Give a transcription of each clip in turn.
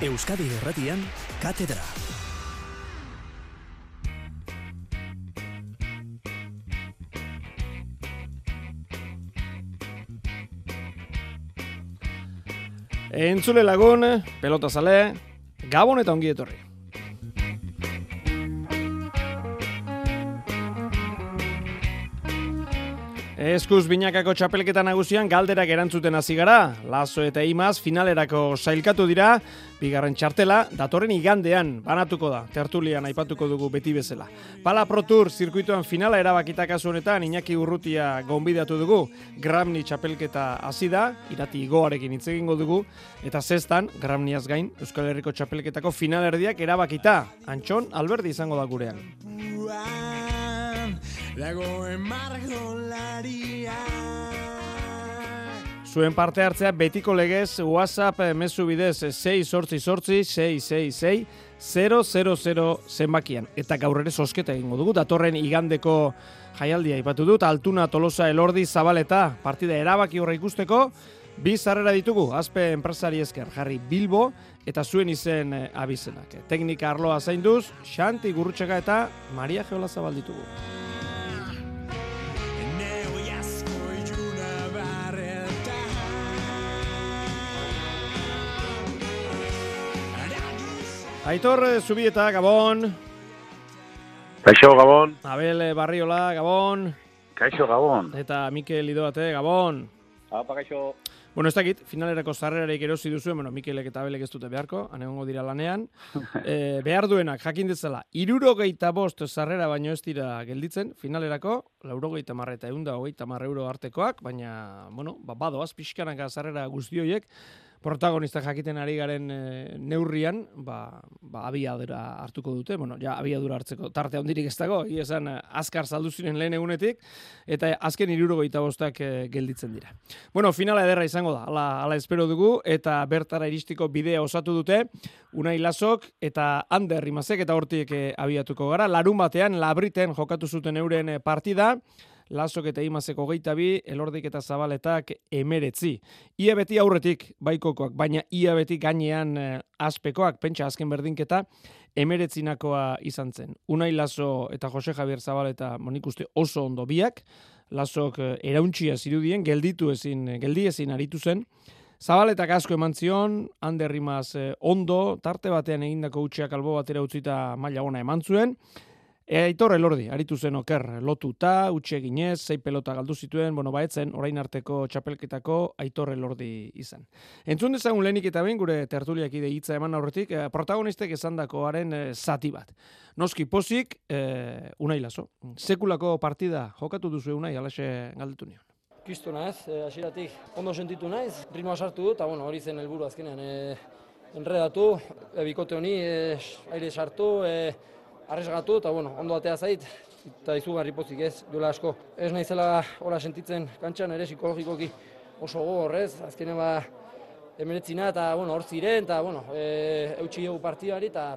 Euskadi Erratian, Katedra. Entzule lagun, pelota zale, gabon eta ongi etorri. Eskuz binakako txapelketa nagusian galderak erantzuten hasi gara. Lazo eta Imaz finalerako sailkatu dira. Bigarren txartela, datorren igandean banatuko da. Tertulian aipatuko dugu beti bezala. Pala Pro Tour zirkuituan finala erabakita kasu honetan Iñaki Urrutia gonbidatu dugu. Gramni txapelketa hasi da, irati igoarekin hitz egingo dugu eta zestan Gramniaz gain Euskal Herriko txapelketako finalerdiak erabakita. Antxon Alberdi izango da gurean. Dagoen margolaria Zuen parte hartzea betiko legez WhatsApp mezu bidez 6 sortzi sortzi 666 000 zenbakian. Eta gaur ere sosketa egingo dugu, datorren igandeko jaialdia ipatu dut, Altuna Tolosa Elordi Zabaleta partida erabaki horra ikusteko, bi zarrera ditugu, azpe enpresari esker, jarri Bilbo eta zuen izen abizenak. Teknika arloa zainduz, Xanti Gurrutxeka eta Maria Geola Zabal ditugu. Aitor Zubieta, Gabon. Kaixo, Gabon. Abel Barriola, Gabon. Kaixo, Gabon. Eta Mikel Idoate, Gabon. Apa, kaixo. Bueno, ez dakit, finalerako zarrerarik erosi duzu, bueno, Mikelek eta Abelek ez dute beharko, anegongo dira lanean. e, behar duenak, jakin dezala, irurogeita bost zarrera baino ez dira gelditzen, finalerako, laurogeita marre eta eunda hogeita marre euro artekoak, baina, bueno, ba, badoaz, pixkanaka zarrera guztioiek, protagonista jakiten ari garen e, neurrian, ba, ba abiadura hartuko dute, bueno, ja abiadura hartzeko tarte handirik ez dago, esan eh, azkar saldu ziren lehen egunetik, eta azken irurogeita bostak e, gelditzen dira. Bueno, finala ederra izango da, ala, ala espero dugu, eta bertara iristiko bidea osatu dute, Unai Lasok eta Ander Rimazek eta hortiek abiatuko gara, larun batean, labriten jokatu zuten euren partida, lasok eta imazeko geita bi, elordik eta zabaletak emeretzi. Ia beti aurretik baikokoak, baina ia beti gainean eh, aspekoak, pentsa azken berdinketa, emeretzinakoa izan zen. Unai laso eta Jose Javier Zabaleta monik uste oso ondo biak, lasok eh, erauntxia zirudien, gelditu ezin, geldi ezin aritu zen, Zabaletak asko eman zion, handerrimaz eh, ondo, tarte batean egindako utxeak albo batera utzita maila ona eman zuen, E, Aitor elordi, aritu zen oker, lotuta, utxe ginez, zei pelota galdu zituen, bueno, baetzen, orain arteko txapelketako Aitor elordi izan. Entzun dezagun lehenik eta behin gure tertuliak ide hitza eman aurretik, eh, protagonistek esan dakoaren eh, zati bat. Noski pozik, eh, unai laso. Sekulako partida jokatu duzu unai, alaxe galdetu nion. Kisto naiz, eh, asiratik ondo sentitu naiz, ritmoa sartu eta bueno, hori zen helburu azkenean. Eh, enredatu, e, bikote honi, eh, aire sartu, eh, arresgatu eta bueno, ondo atea zait eta izugarri pozik ez, duela asko. Ez naizela hola sentitzen kantxan ere psikologikoki oso horrez, azkenen ba emeretzina eta bueno, hor ziren eta bueno, e, eutxi dugu partidari eta,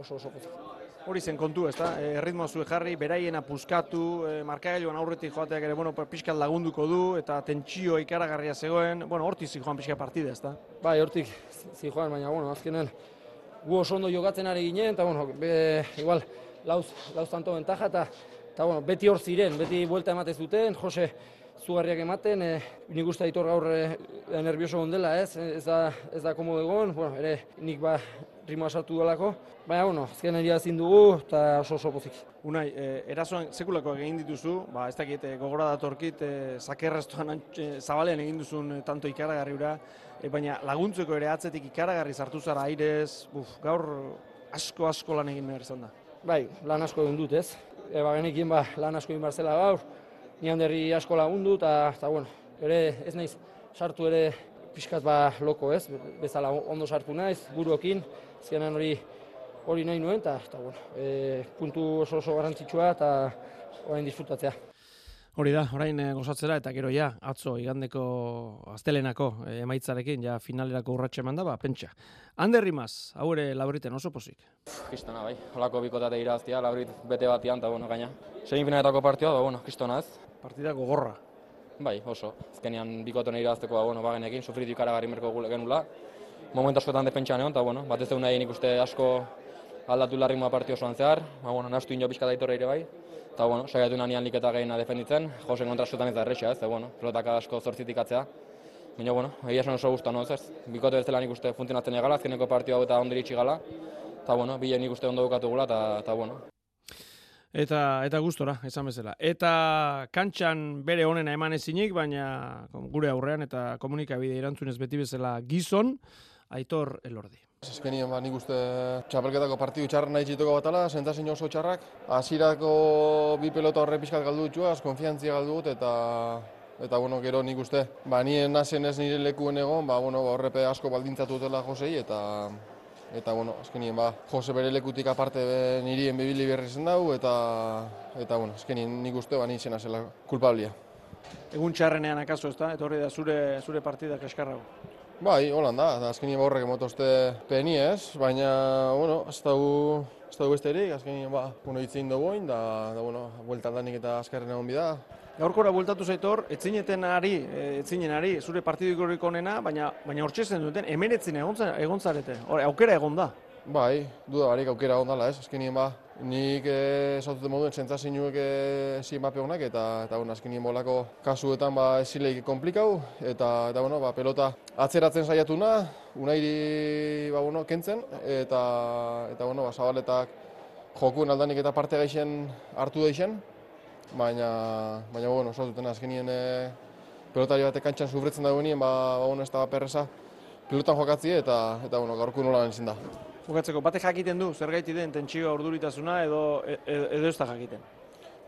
oso oso pozik. Hori zen kontu, ez da? E, ritmo zuen jarri, beraiena puskatu, e, markagailuan aurretik joateak ere, bueno, pixkat lagunduko du, eta tentsio ikaragarria zegoen, bueno, hortik zi joan pixka partida, ez da? Bai, hortik zi joan, baina, bueno, azkenen, gu oso ondo jokatzen ari ginen, eta bueno, be, igual, lauz, lauz tanto bentaja, eta, eta bueno, beti hor ziren, beti buelta ematez duten, Jose zugarriak ematen, e, nik uste ditor gaur e, nervioso gondela, ez, ez da, ez da komodo egon, bueno, ere nik ba rimoa sartu duelako, baina, bueno, azken eria ezin dugu, eta oso oso pozik. Unai, e, erasoan sekulako egin dituzu, ba, ez dakit, e, gogora datorkit, e, zakerreztuan e, zabalean egin duzun e, tanto ikaragarri e, baina laguntzeko ere atzetik ikaragarri sartu zara airez, buf, gaur asko asko lan egin behar izan da. Bai, lan asko egin dut ez. E, ba, genekin ba, lan asko egin barzela gaur, ni handerri asko lagundu eta, bueno, ere ez naiz sartu ere pixkat ba loko ez, bezala ondo sartu naiz, buruokin, zianen hori hori nahi nuen, eta, bueno, e, puntu oso oso garrantzitsua eta orain disfrutatzea. Hori da, orain e, gozatzera eta gero ja, atzo igandeko astelenako e, emaitzarekin, ja finalerako urratxe eman da, ba, pentsa. Ander Rimaz, hau ere labriten oso pozik. Kistona, bai, holako bikotate iraztia, labrit bete batian, eta bueno, gaina. Segin finaletako partioa, da, bueno, kistona ez. Partida gogorra. Bai, oso. Azkenean bikotone irazteko, ba, bueno, bagenekin, sufritu ikaragarri merko genula. momentu askotan defentsan egon, eta bueno, batez egun nahi nik uste asko aldatu larrimua partio osoan zehar, ba, bueno, nastu ino pixka daitorra ere bai, eta bueno, saiatu nanian liketa gehiena defenditzen, Jose kontra askotan ez da erresa, ez, bueno, pelotak asko zortzitik atzea, Baina, bueno, egia esan oso guztan, no, ez? Bikote bezala nik uste funtzionatzen egala, azkeneko partio hau eta ondiritxi gala, eta, bueno, bile nik uste ondo bukatu gula, eta, eta, bueno, Eta eta gustora, esan bezala. Eta kantxan bere honena eman ezinik, baina gure aurrean eta komunikabide erantzunez beti bezala gizon, aitor elordi. Azkenien, ba, nik uste txapelketako partidu txarra nahi txituko batala, sentazin oso txarrak. Azirako bi pelota horre pixkat galdu dutxuaz, konfiantzia galdu dut, eta eta bueno, gero nik uste, ba, nien nazen ez nire lekuen egon, ba, bueno, ba, horrepe asko baldintzatu dutela Josei, eta eta bueno, azkenien ba, Jose bere lekutik aparte be, nirien bibili berri zen dau, eta, eta bueno, azkenien nik uste, ba, nizena zela kulpablia. Egun txarrenean akaso, ez da? Etorri da zure, zure partidak eskarrago. Bai, holan da, eta azkenien ba horrek emotozte peni ez, baina, bueno, ez dugu, ez dugu besterik, azkenien ba, uno hitzin dugu da, da, bueno, bueltan danik eta azkarren egon bida, Gaurkora bueltatu zaitor, etzineten ari, etzinen ari, zure partidu ikorik onena, baina baina hortxe zen duten, hemen etzine egon, egon zarete. Aukera egon da. Bai, duda barik aukera egon dala, ez? Azkenien ba, nik eh, esatute moduen zentzazioek eh, zi mape honak, eta, eta bueno, azkenien bolako kasuetan ba, ezileik komplikau, eta, eta bueno, ba, pelota atzeratzen saiatu na, unairi ba, bueno, kentzen, eta, eta bueno, ba, zabaletak jokuen aldanik eta parte gaixen hartu deixen, baina, baina bueno, oso duten azkenien e, pelotari batek kantxan sufritzen da benien, ba, ba, bueno, ez da perresa pelotan jokatzi eta, eta bueno, gaurko nola da. Jokatzeko, bate jakiten du, zer gaiti den tentsioa urduritasuna edo, edo, edo ez da jakiten?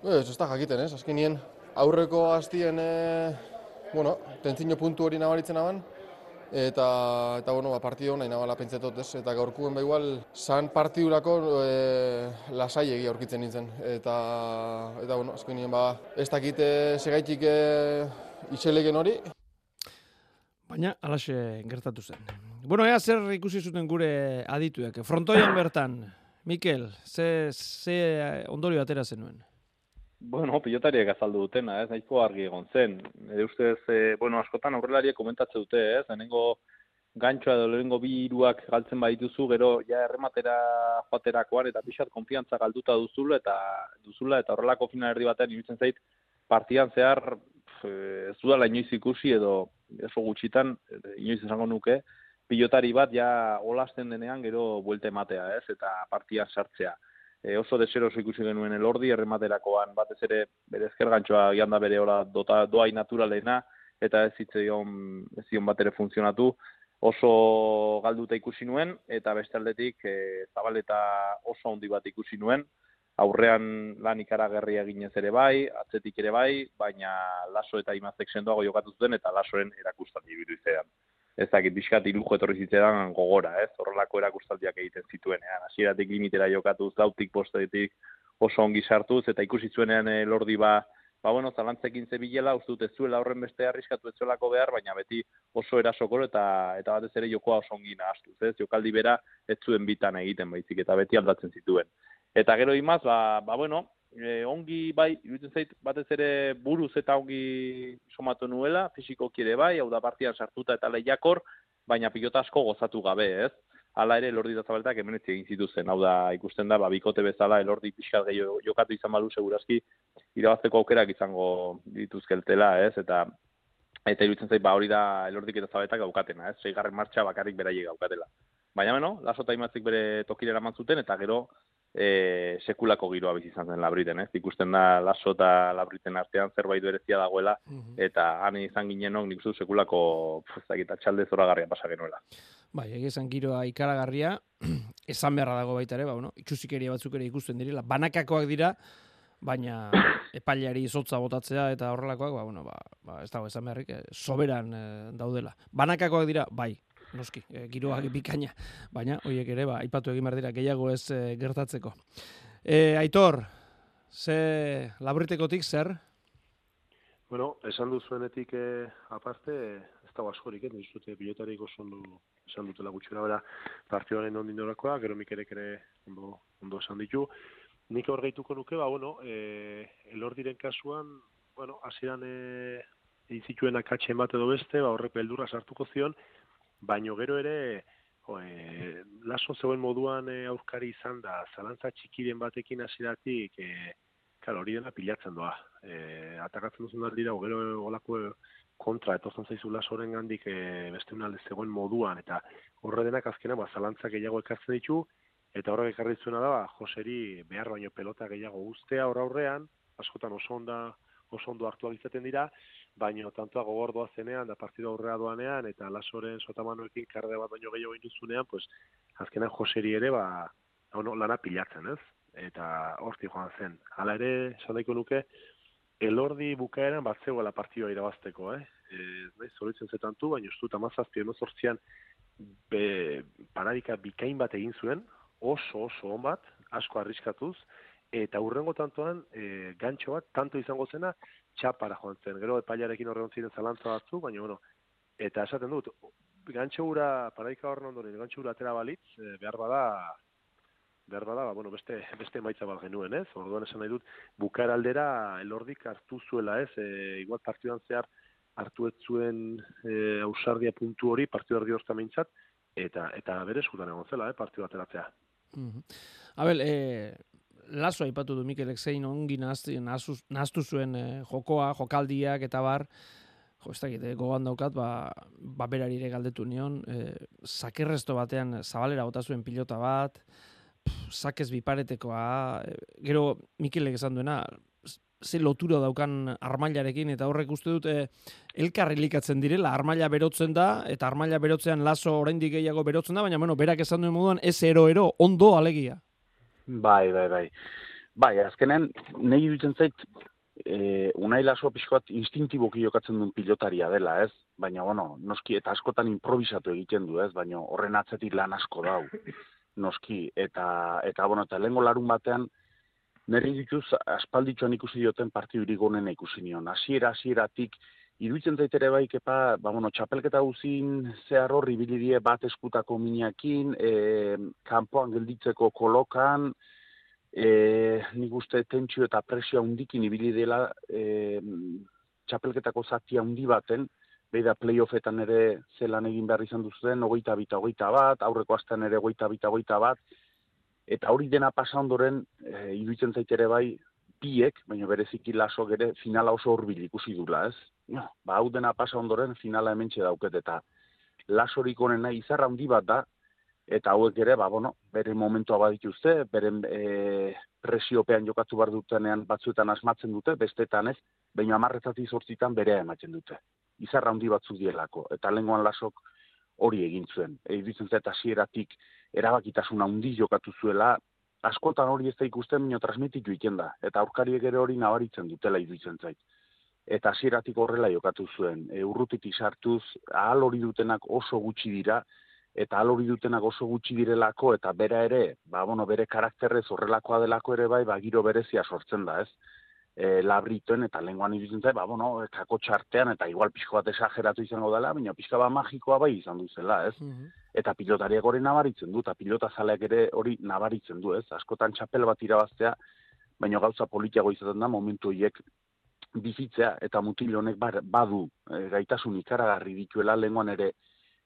Ez, ez da jakiten, ez, azkenien aurreko hastien, e, bueno, tentzino puntu hori nabaritzen aban, eta eta bueno, ba partido nahi nabala pentsetot, ez? Eta gaurkuen ba igual san partidurako e, lasaiegi aurkitzen nintzen eta eta bueno, azkenien ba ez dakite segaitik e, iselegen hori. Baina alaxe gertatu zen. Bueno, ea zer ikusi zuten gure adituek. Frontoian bertan, Mikel, ze, ze ondorio atera zenuen? Bueno, pilotariek azaldu dutena, ez, nahiko argi egon zen. Ede ustez, e, bueno, askotan aurrelariek komentatze dute, ez, lehenengo gantxoa edo lehenengo bi iruak galtzen badituzu, gero ja errematera joaterakoan eta pixat konfiantza galduta duzula eta duzula eta horrelako final erdi batean iruditzen zait partian zehar ez dudala inoiz ikusi edo eso gutxitan inoiz esango nuke pilotari bat ja olasten denean gero buelte ematea, ez, eta partian sartzea. E, oso deseroso ikusi genuen elordi errematerakoan. Batez ere bere ezker gantxoa gian da bere ora dota doai naturalena eta ez zitzaion ez zion bat ere funtzionatu. Oso galduta ikusi nuen eta beste aldetik e, zabaleta oso handi bat ikusi nuen. Aurrean lan ikaragarri eginez ere bai, atzetik ere bai, baina laso eta imazek sendoago jokatu zuten eta lasoren erakustan ibiru izan ez dakit bizkat ilujo etorri zitzean gogora, ez? Horrelako erakustaldiak egiten zituenean. Hasieratik limitera jokatuz, lautik postetik oso ongi sartuz eta ikusi zuenean e, lordi ba, ba bueno, zalantzekin zebilela, uste dut ez zuela horren beste arriskatu ez behar, baina beti oso erasokoro eta eta batez ere jokoa oso ongi nahastuz, ez? Jokaldi bera ez zuen bitan egiten baizik eta beti aldatzen zituen. Eta gero imaz, ba, ba bueno, e, ongi bai, iruditzen zait, batez ere buruz eta ongi somatu nuela, fisiko kire bai, hau da partian sartuta eta lehiakor, baina pilota asko gozatu gabe, ez? Hala ere, elordi da zabaletak hemen egin zituzen, hau da ikusten da, ba, bikote bezala, elordi pixkat gehiago jokatu izan balu segurazki, irabazteko aukerak izango dituzkeltela, ez? Eta eta iruditzen zait, ba, hori da elordik eta zabaletak gaukatena, ez? Seigarren martxa bakarrik beraiek gaukatela. Baina, beno, lasota imatzik bere tokilera mantzuten, eta gero, e, sekulako giroa bizi izan zen labriten, ez? Ikusten da laso eta labriten artean zerbait berezia dagoela, mhm. eta han izan ginenok nik zu sekulako eta txalde zoragarria pasa genuela. Bai, egizan giroa ikaragarria, esan beharra dago baita ere, ba, bueno, itxusikeria batzuk ere ikusten direla, banakakoak dira, baina epaileari izotza botatzea eta horrelakoak, ba, bueno, ba, ba, ez dago esan beharrik, eh, soberan eh, daudela. Banakakoak dira, bai, noski, e, giroak bikaina, baina hoiek ere ba aipatu egin berdira gehiago ez e, gertatzeko. E, Aitor, ze labritekotik zer? Bueno, esan duzuenetik e, aparte, ez da askorik, eh, dizute pilotarik oso ondo esan dutela gutxura bera partioaren ondin dorakoa, gero mikerek ere ondo, ondo esan ditu. Nik hor gehituko nuke, ba, bueno, e, elordiren kasuan, bueno, hasieran e, izituen akatxe bat edo beste, ba, horrek beldurra sartuko zion, baino gero ere jo, e, laso zeuen moduan e, aurkari izan da, zalantza txikiren batekin hasieratik, e, claro, hori dena pilatzen doa. E, atakatzen duzun aldira, gero olako kontra, etortzen zaizu lasoren gandik e, beste unalde zegoen moduan, eta horre denak azkena, ba, zalantza gehiago ekartzen ditu, eta horrek ekarri zuena da, ba, Joseri behar baino pelota gehiago guztea aurrean, askotan oso onda, oso ondo hartuak izaten dira, baino tantoa gogordoa zenean, da partido aurrea doanean, eta lasoren sotamanoekin karde bat baino gehiago induzunean, pues, azkenan Joseri ere, ba, ono, lana pilatzen, ez? Eta horti joan zen. Hala ere, esan nuke, elordi bukaeran bat zegoela partioa irabazteko, eh? E, nahi, zoritzen zetantu, baina ustu tamazazpi emozortzian be, paradika bikain bat egin zuen, oso oso on bat, asko arriskatuz, eta urrengo tantoan e, gantxo bat, tanto izango zena, txapara joan zen. Gero epailarekin horregon ziren zalantza batzu, baina bueno, eta esaten dut, gantxo gura, paradika horren ondoren, gantxo gura atera balitz, e, behar bada, behar bada, ba, bueno, beste, beste maitza bat genuen, ez? Orduan esan nahi dut, bukar aldera elordik hartu zuela, ez? E, igual partiduan zehar hartu ez zuen e, ausardia puntu hori, partidu erdi meintzat, eta, eta bere eskutan egon zela, eh, partidu ateratzea. Mm -hmm. Abel, e, laso aipatu du Mikelek zein ongi naztu zuen e, jokoa, jokaldiak eta bar, jo, ez dakit, gogan daukat, ba, ba berari ere galdetu nion, e, sakerresto batean zabalera bota zuen pilota bat, sakez biparetekoa, eh, gero Mikelek esan duena, ze lotura daukan armailarekin, eta horrek uste dute elkarri likatzen direla, armaila berotzen da, eta armaila berotzean laso oraindik gehiago berotzen da, baina bueno, berak esan duen moduan, ez ero-ero, ondo alegia. Bai, bai, bai. Bai, azkenen, nahi dutzen zait, e, unai laso pixkoat instintiboki jokatzen duen pilotaria dela, ez? Baina, bueno, noski, eta askotan improvisatu egiten du, ez? Baina horren atzetik lan asko dau noski, eta, eta bueno, eta lehenko larun batean, nire dituz, aspalditxoan ikusi dioten partidurik gonen ikusi nion. Asiera, asieratik, iruditzen zaitere bai, kepa, ba, bueno, txapelketa guzin zehar horri bilidie bat eskutako miniakin, e, kanpoan gelditzeko kolokan, e, nik uste tentsio eta presio handikin ibili dela e, txapelketako zati handi baten, beida playoffetan ere zelan egin behar izan duzuen, ogeita bita, ogeita bat, aurreko astean ere ogeita bita, ogeita bat, eta hori dena pasa ondoren, e, iruditzen zaitere bai, biek, baina bereziki laso gere, finala oso horbil ikusi dula, ez? No, ba, hau dena pasa ondoren, finala hemen dauket, eta lasorik onena izarra handi bat da, eta hauek ere, ba, bueno, bere momentua badituzte, beren e, presiopean jokatu bar dutenean batzuetan asmatzen dute, bestetan ez, baina amarretatik sortzitan berea ematen dute izarra handi batzu dielako, eta lenguan lasok hori egin zuen. Eiditzen zeta hasieratik erabakitasun handi jokatu zuela, askotan hori ez da ikusten minio transmititu da, eta aurkariek ere hori nabaritzen dutela iduitzen zait. Eta hasieratik horrela jokatu zuen, e, urrutitik sartuz, ahal hori dutenak oso gutxi dira, eta ahal hori dutenak oso gutxi direlako, eta bera ere, ba, bueno, bere karakterrez horrelakoa delako ere bai, ba, giro berezia sortzen da, ez? E, labritoen eta lenguan iruditzen zait, ba, bueno, kako txartean eta igual pixko bat esageratu izango dela, baina pixka bat magikoa bai izan duzela, ez? Mm -hmm. Eta pilotariak hori nabaritzen du, eta pilota zaleak ere hori nabaritzen du, ez? Askotan txapel bat irabaztea, baina gauza politiago izaten da, momentu horiek bizitzea, eta mutil honek badu e, gaitasun ikaragarri dituela lenguan ere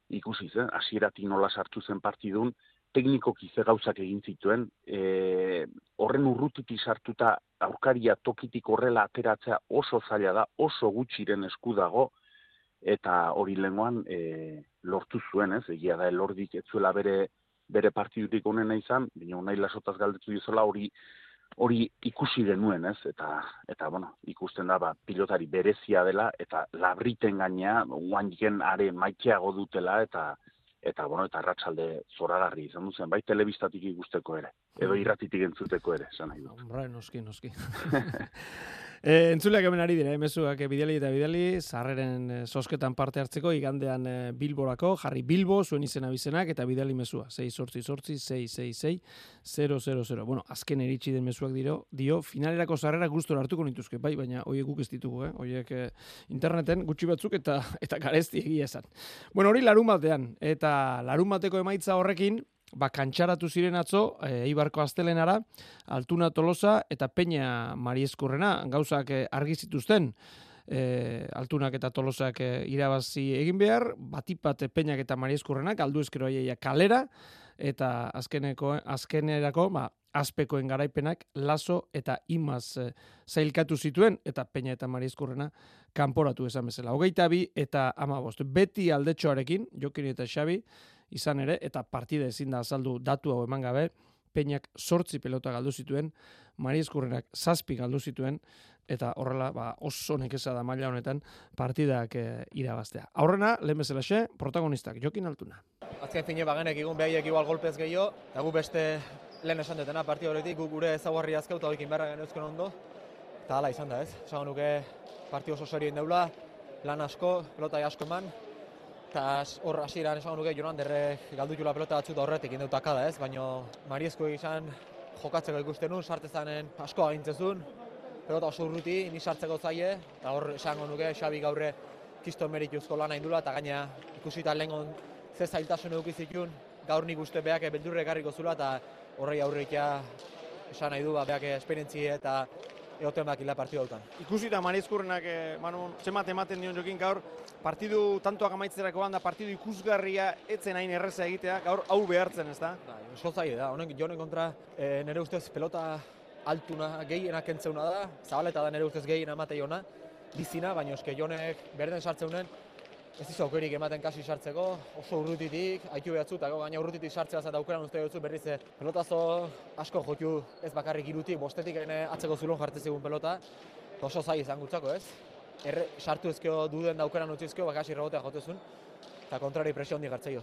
ikusi zen, hasieratik nola sartu zen partidun, teknikoki ze gauzak egin zituen, e, horren urrutitik sartuta aurkaria tokitik horrela ateratzea oso zaila da, oso gutxiren esku dago, eta hori lenguan e, lortu zuen, ez? Egia da, elordik ez zuela bere, bere partidurik onena izan, baina unai lasotaz galdetu dizola hori hori ikusi denuen, ez? Eta, eta bueno, ikusten da, ba, pilotari berezia dela, eta labriten gainea, guan are maiteago dutela, eta, eta bueno, eta arratsalde zoragarri izan duzen, bai telebistatik ikusteko ere, edo mm. irratitik entzuteko ere, esan nahi dut. Bai, noski, noski. E, entzuleak hemen ari dira, emezuak eh, bidali eta bidali, zarreren e, sosketan parte hartzeko, igandean e, bilborako, jarri bilbo, zuen izena bizenak, eta bidali mezua, 6 sortzi sortzi, 6, 6, 6, 0, 0, Bueno, azken eritxi den mezuak diro, dio, finalerako zarrera guztora hartuko nituzke, bai, baina hoiek guk ez ditugu, eh? hoiek interneten gutxi batzuk eta eta garezti egia esan. Bueno, hori larun batean, eta larun bateko emaitza horrekin, ba, kantxaratu ziren atzo, e, Eibarko Astelenara, Altuna Tolosa eta Peña Marieskurrena, gauzak e, argi zituzten. e, altunak eta tolosak e, irabazi egin behar, batipat peinak eta mariezkurrenak, aldu ezkero kalera, eta azkeneko, azkenerako, ba, azpekoen garaipenak laso eta imaz e, zailkatu zituen, eta peina eta mariezkurrena kanporatu esan bezala. Hogeita bi eta amabost. Beti aldetxoarekin, jokin eta xabi, izan ere, eta partida ezin da azaldu datu hau eman gabe, peinak sortzi pelota galdu zituen, mariezkurrenak zazpi galdu zituen, eta horrela ba, oso nekeza da maila honetan partidak e, irabaztea. Aurrena, lehen bezala xe, protagonistak, jokin altuna. Azken fine bagenek egun behaiek igual golpez gehiago, eta gu beste lehen esan detena, partida horretik gu gure ezaguarri azkeu eta hoikin berra genezken ondo, eta hala izan da ez. Zago nuke partio oso serien deula, lan asko, pelota asko eman, eta hor hasieran esan nuke Jonan derre galdu jula pelota batzut horretik indeutak da ez, baina Mariezko izan jokatzeko ikusten nun, sartezanen asko agintzen pelota oso urruti, ni sartzeko zaie, eta hor esango nuke Xabi gaurre kiston merituzko lana indula, eta gaina ikusita lehen ze zailtasun edukizikun, gaur nik uste behak beldurre ekarriko zula, eta horrei aurreikia esan nahi du, ba, behak esperientzie eta egoten bakila partidu hautan. Ikusita Marizkurrenak, eh, Manu, zemat ematen dion jokin gaur, partidu tantoak amaitzerako da partidu ikusgarria etzen hain erreza egitea, gaur hau behartzen, ez da? Ba, oso zaila da, honen jonen kontra, e, nire ustez pelota altuna gehienak entzeuna da, zabaleta da nire ustez gehien ematei ona, bizina, baina eske jonek berden sartzeunen, ez dizu aukerik ematen kasi sartzeko, oso urrutitik, haitu behatzu, eta gaina urrutitik sartzea zata aukeran uste dutzu berriz eh, pelotazo asko joku ez bakarrik irutik, bostetik ene atzeko zulon jartzen zigun pelota, oso zai izan gutzako ez. Erre, sartu ezkeo duden daukeran utzi ezkeo, bakasi rebotea jotezun, eta kontrari presio handi gartzeio.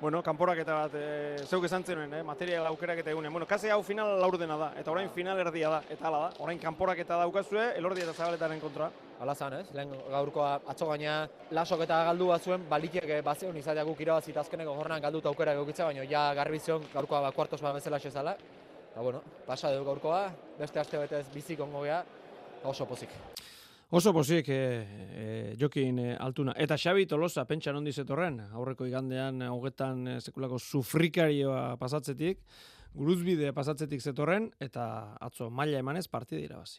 Bueno, kanporak eta bat, e, zeuk esan zenuen, eh? material aukerak eta egunen. Bueno, kase hau final laurdena da, eta orain final erdia da, eta hala da. Orain kanporak eta daukazue, elordi eta zabaletaren kontra. Hala zan, ez? Lehen gaurkoa atzo gaina lasok eta galdu bat zuen, balikiak bazeon izatea guk irabazi azkeneko jornan galdu aukerak eukitza, baina ja garbizion gaurkoa ba, kuartos bat bezala xezala. Eta bueno, pasa dugu gaurkoa, beste aste betez bizik ongo geha, oso pozik. Oso posik, e, e, jokin e, altuna. Eta Xabi Tolosa, pentsa nondi zetorren, aurreko igandean hogetan e, sekulako sufrikarioa pasatzetik, guruzbide pasatzetik zetorren, eta atzo maila emanez partida irabazi.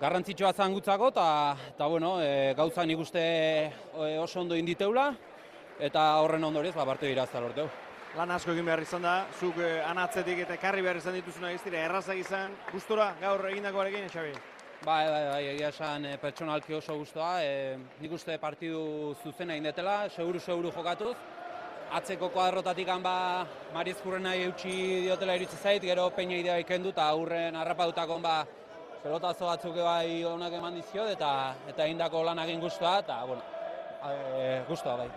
Garrantzitsua zan gutzako, eta bueno, e, gauza nik uste oso ondo inditeula, eta horren ondorez, ba, partida irazta lorteu. Lan asko egin behar izan da, zuk anatzetik eta karri behar izan dituzuna ez dira, errazak izan, gustora gaur egindakoarekin, Xabi? Bai, bai, bai, egia esan e, pertsonalki oso guztua. E, nik uste partidu zuzena indetela, seguru seguru jokatuz. Atzeko kuadrotatik ba Mariz nahi eutxi diotela iritsi zait, gero peina idea ikendu eta aurren harrapadutakon ba pelotazo batzuk bai onak eman dizio eta eta indako lan egin guztua eta bueno, e, guztua bai.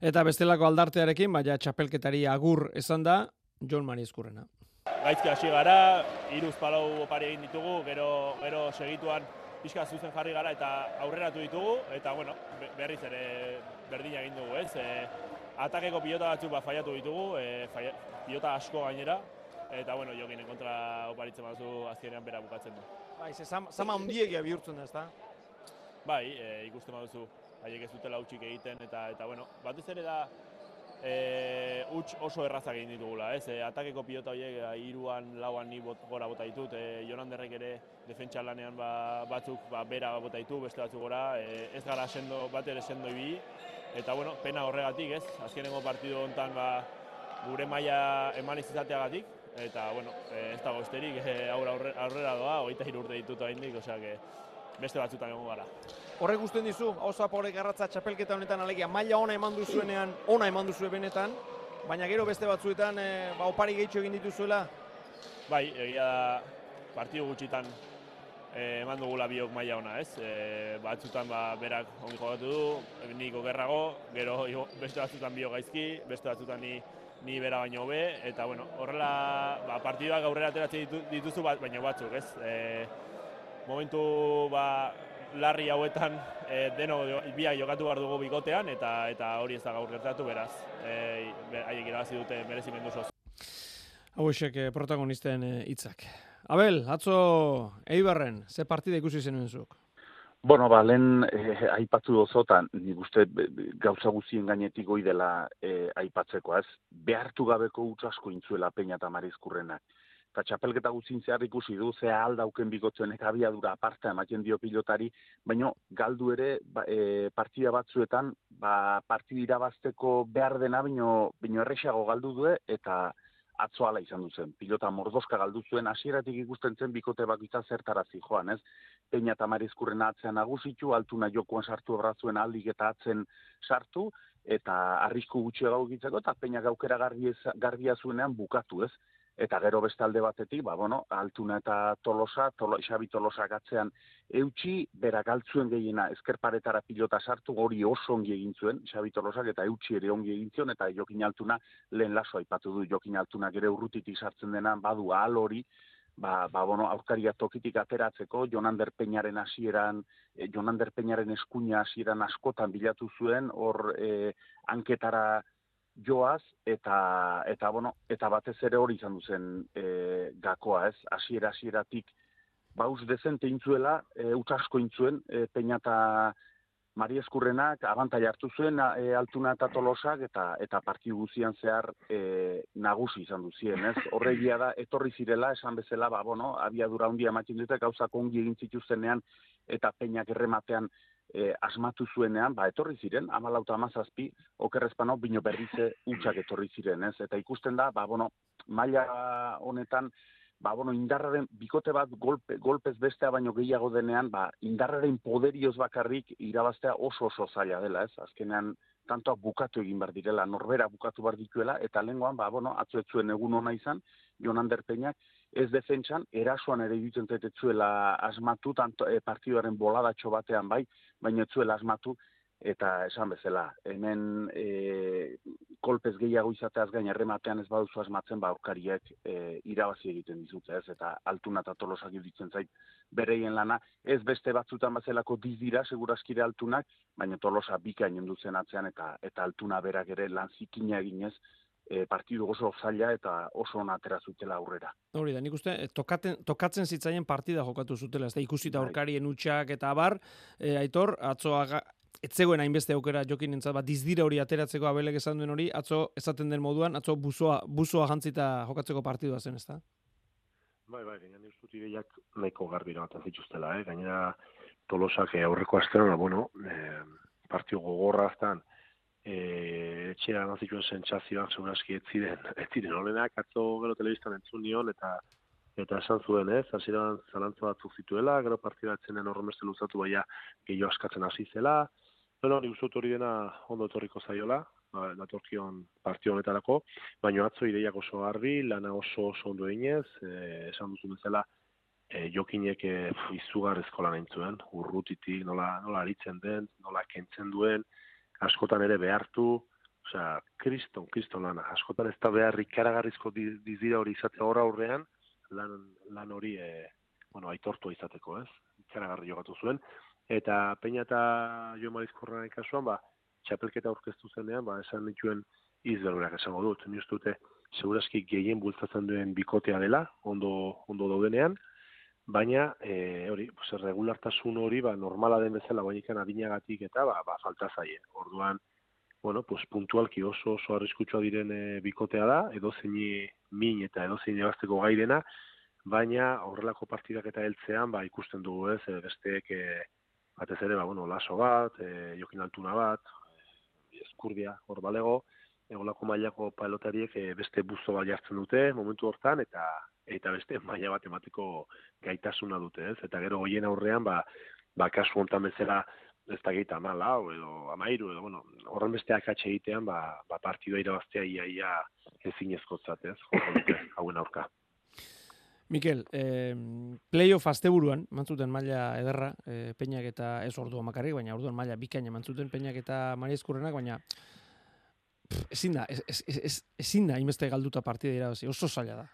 Eta bestelako aldartearekin, baina txapelketari agur esan da, John Mariz gaizki hasi gara, iruz palau opari egin ditugu, gero, gero segituan pixka zuzen jarri gara eta aurreratu ditugu, eta bueno, berriz ere berdina egin dugu, ez? E, atakeko pilota batzuk ba, faiatu ditugu, e, pilota asko gainera, eta bueno, jokinen kontra oparitzen bazu azkenean bera bukatzen du. Bai, ze zama ondiegia bihurtzen da, ezta? Bai, e, ikusten baduzu, haiek ez dutela utxik egiten, eta, eta bueno, batez ere da, e, uts oso errazak egin ditugula, ez? E, atakeko pilota horiek e, hiruan, lauan ni bot, gora bota ditut, e, Joranderrek ere defentsa lanean ba, batzuk ba, bera bota ditu, beste batzuk gora, e, ez gara sendo, bat ere sendo ibi, eta bueno, pena horregatik, ez? Azkenengo partidu hontan ba, gure maila eman izateagatik, eta bueno, e, ez dago esterik, e, aurrera, aurrera doa, hogeita urte ditut haindik, osea, beste batzutan egon gara. Horrek guztien dizu, oso apore garratza txapelketa honetan alegia, maila ona eman duzuenean, ona eman duzue benetan, baina gero beste batzuetan, e, ba, opari gehitxo egin dituzuela? Bai, egia da, partidu gutxitan e, eman dugula biok maila ona, ez? E, batzutan ba, berak ongi jokatu du, niko gerrago, gero beste batzutan biok gaizki, beste batzutan ni ni bera baino hobe eta bueno, horrela ba, partiduak aurrera ateratzen dituzu bat, baina batzuk, ez? E, momentu ba, larri hauetan e, deno biak jokatu behar dugu bikotean eta eta hori ez da gaur gertatu beraz e, haiek irabazi dute merezimendu zoz. Hau esek eh, protagonisten hitzak. Abel, atzo Eibarren, ze partida ikusi zenuen zuk? Bueno, ba, lehen eh, aipatzu dozotan, nik uste gauza guzien gainetik goi dela eh, aipatzeko, ez? Behartu gabeko utzasko intzuela peina eta marizkurrenak eta txapelketa guztin zehar ikusi du, ze aldauken bigotzenek abiadura aparta ematen dio pilotari, baino galdu ere ba, e, partida batzuetan, ba, partida irabazteko behar dena, baino, baino errexago galdu du eta atzo ala izan duzen. Pilota mordoska galdu zuen, hasieratik ikusten zen bikote bakitza zertarazi joan, ez? Peña eta Marizkurren atzean nagusitu, altuna jokoan sartu obrazuen aldik eta atzen sartu, eta arrisku gutxi gau eta Peña gaukera garbia zuenean bukatu, ez? Eta gero beste alde batetik, ba, bueno, altuna eta tolosa, tolo, xabi tolosa gatzean eutxi, bera galtzuen gehiena ezkerparetara pilota sartu, hori oso ongi egin zuen, xabi tolosak eta eutxi ere ongi egin zuen, eta jokin altuna lehen laso aipatu du, jokin altuna gere urrutitik sartzen denan, badu ahal hori, ba, ba bueno, aurkaria tokitik ateratzeko, Jonander Peñaren hasieran, eh, Jonander Peñaren eskuina hasieran askotan bilatu zuen, hor eh, anketara joaz eta eta bueno, eta batez ere hori izan duzen e, gakoa, ez? Hasiera hasieratik bauz dezente intzuela, e, utzasko intzuen, e, peina Mari Eskurrenak abantai hartu zuen e, altuna eta tolosak eta eta partidu guzian zehar e, nagusi izan duzien, ez? Horregia da, etorri zirela, esan bezala, ba, bueno, abiadura handia ematen dute, gauzak ongi egin zituztenean eta peinak errematean e, asmatu zuenean, ba, etorri ziren, amalauta amazazpi, okerrezpano, bino berrize utxak etorri ziren, ez? Eta ikusten da, ba, bueno, maila honetan, ba, bueno, indarraren, bikote bat golpe, golpez bestea baino gehiago denean, ba, indarraren poderioz bakarrik irabaztea oso oso zaila dela, ez? Azkenean, tantoak bukatu egin bar direla, norbera bukatu bar dituela, eta lenguan, ba, bueno, atzuetzuen egun ona izan, Jonan Derpeñak, ez defentsan, erasoan ere iruditzen zaitetzuela asmatu, tanto, e, partiduaren boladatxo batean bai, baina etzuela asmatu, eta esan bezala, hemen e, kolpez gehiago izateaz gain errematean ez baduzu asmatzen, ba, aurkariek e, irabazi egiten dizute ez, eta altuna eta tolosak iruditzen zait, bereien lana, ez beste batzutan bazelako dizdira, seguraskire altunak, baina tolosa bikain zen atzean, eta, eta altuna berak ere lan zikina eginez, e, partidu oso zaila eta oso ona atera zutela aurrera. Hori da, nik uste, e, tokaten, tokatzen zitzaien partida jokatu zutela, ez da ikusita bai. aurkarien utxak eta abar, e, aitor, atzo aga, etzegoen hainbeste aukera jokin entzat, bat dizdira hori ateratzeko abelek esan duen hori, atzo esaten den moduan, atzo buzoa, buzoa jantzita jokatzeko partidua zen, ez da? Bai, bai, gaina nik uste ideiak nahiko garbira bat zituztela, eh? gainera tolosak aurreko astean, bueno, eh, partio gogorra aztan, e, etxera nazituen sentsazioak segurazki ez ziren, ez ziren olenak, atzo gero telebistan entzun nion, eta eta esan zuen ez, hasieran zalantza batzuk zituela, gero partida etzenen horremeste luzatu baina gehiago askatzen hasi zela, bueno, ni usut hori dena ondo etorriko zaiola, ba, datorkion partio honetarako, baina atzo ideiak oso garbi, lana oso oso ondo eginez, e, esan duzu bezala, e, jokinek e, izugarrezko lan urrutitik, nola, nola aritzen den, nola kentzen duen, askotan ere behartu, osea, kriston, kriston lana, askotan ez da behar ikaragarrizko dizira hori izate horra aurrean, lan, lan hori, e, bueno, aitortu izateko, ez? Ikaragarri jogatu zuen. Eta peina eta jo marizkorren kasuan, ba, txapelketa aurkeztu zenean, ba, esan dituen izberberak esango dut. Ni dute, segurazki gehien bultzatzen duen bikotea dela, ondo, ondo daudenean, baina e, hori, pues, regulartasun hori ba, normala den bezala bainikan adinagatik eta ba, ba, falta zaie. Orduan, bueno, pues, puntualki oso oso arriskutsua diren e, bikotea da, edo zeini min eta edo zeini ebazteko gairena, baina horrelako partidak eta heltzean ba, ikusten dugu ez, e, besteek e, batez ere, ba, bueno, laso bat, e, jokin altuna bat, e, eskurdia hor balego, egolako mailako pelotariek e, beste buzo bat jartzen dute momentu hortan, eta eta beste maila bat emateko gaitasuna dute, ez? Eta gero hoien aurrean, ba, ba kasu hontan bezala ez da geita amala, edo amairu, edo, bueno, horren beste akatxe egitean, ba, ba partidua irabaztea ia, ia ezin ezkotzat, ez? hauen aurka. Mikel, eh, playoff asteburuan, mantzuten maila ederra, eh, peinak eta ez ordu makarrik, baina orduan maila bikaina mantzuten peinak eta mariezkurrenak, baina ezin da, ezin da, inbeste galduta partida irabazi, oso zaila da.